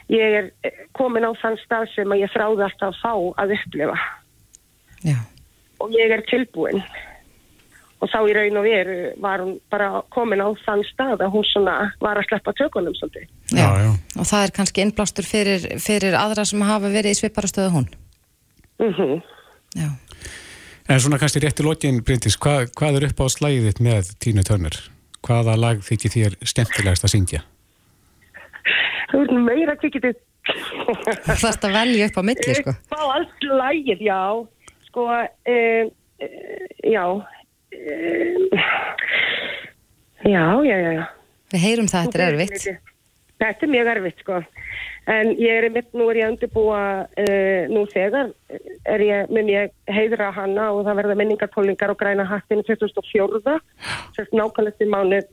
ég er eh, komin á þann stað sem að ég þráði alltaf að fá að upplifa. Já. og ég er tilbúin og þá í raun og veru var hún bara komin á þann stað að hún svona var að sleppa tökunum svolítið. Já, já. Og það er kannski innblástur fyrir, fyrir aðra sem hafa verið í svipara stöðu hún. Mm Já. En svona kannski rétt í lokin, Bryndis, hvað, hvað er upp á slæðið þitt með Tínu Törnur? Hvaða lag þykir þér skemmtilegast að syngja? Þú ert nú meira kvikið Það þarfst að velja upp á milli, sko. Upp á allt lægið, já. Sko, uh, uh, já. Uh, já, já, já, já. Við heyrum það, þetta er erfitt. Þetta er mjög erfitt, sko. En ég er mitt, nú er ég að undirbúa, uh, nú þegar er ég með mér heiðra hana og það verða minningartólingar og græna hattinu 2004, sérst nákvæmlega til mánuð.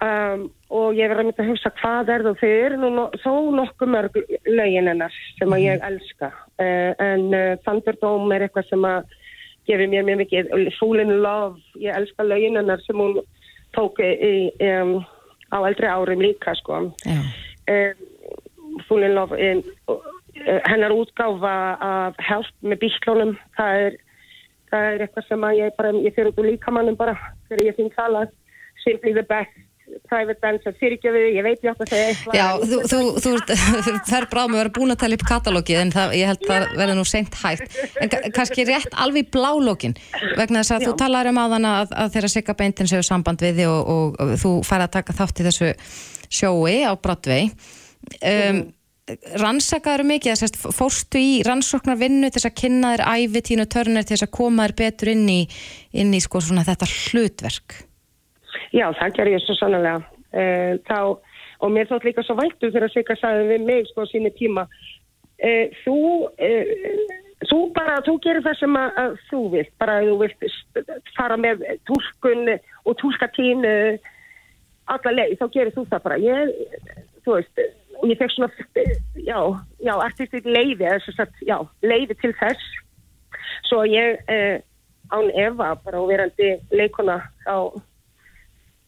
Um, og ég verði að mynda að hugsa hvað er það eru nú þó nokkuð mörg lögin hennar sem að ég elska uh, en uh, Thunderdome er eitthvað sem að gefur mér mjög mikið. Fool in Love, ég elska lögin hennar sem hún tók í, um, á eldri árum líka sko. Uh, Fool in Love in, hennar útgáfa af Help með bíklónum það er, það er eitthvað sem að ég bara, ég fyrir út úr líkamannum bara þegar ég finn talað. Simply the Best private dancer, fyrirgjöfið, ég veit ég átt að segja eitthvað. Já, þú, þú, þú, þú fer bráð með að vera búin að tala upp katalógið en það, ég held að það verði nú seint hægt. En ka- kannski rétt alveg í blálókin vegna þess að þú talar um áðan að, að þeirra Sigga Beintin séu samband við þig og, og, og þú fær að taka þátt í þessu sjói á Broadway. Um, rannsakaður mikið að fórstu í rannsóknar vinnu til þess að kynna þér ævi tínu törnir til þess að koma þér betur inn í, inn í sko svona þetta hlutverk Já, það gerði ég svo sannlega. Uh, þá, og mér þótt líka svo væntu þegar Sigga sagði við mig sko á síni tíma. Uh, þú, uh, þú bara, þú gerir það sem að, að þú vilt, bara þú vilt fara með túlkun og túlkatín alla leið, þá gerir þú það bara. Ég, þú veist, og ég fekk svona, já, já, artistik leiði, sagt, já, leiði til þess. Svo ég, án Eva, bara og verandi leikona, þá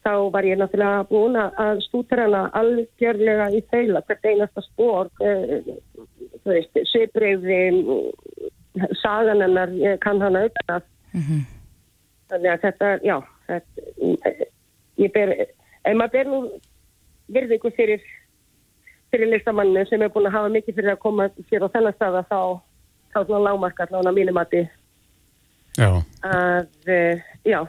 þá var ég náttúrulega búin að stútra hana algjörlega í þeila, hvert einasta spór, þú veist, svipriði, sagan hennar, ég kann hana auðvitað. Þannig að þetta, já, þetta, ég ber, ef maður ber nú virðingu fyrir, fyrir listamannu sem er búin að hafa mikið fyrir að koma sér á þennan staða, þá, þá svona lágmarka allavega á mínum mati. Já, að, uh, já,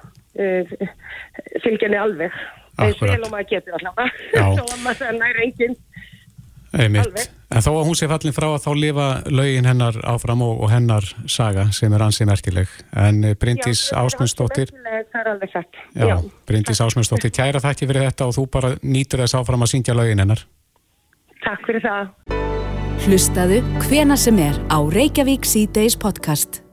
fylgjenni alveg. eins og maður getur allavega. Já. (laughs) Svo að maður það næri enginn. einmitt. Alveg. En þó að hún sé fallin frá að þá lifa lögin hennar áfram og, og hennar saga sem er ansið merkileg. En eh, Bryndís Já, Ásmundsdóttir, Það er alveg sagt. já, Bryndís Ásmundsdóttir, kæra þakki fyrir þetta og þú bara nýtur þess áfram að syngja lögin hennar. Takk fyrir það. Hlustaðu hvena sem er á Reykjavík C-Days podcast.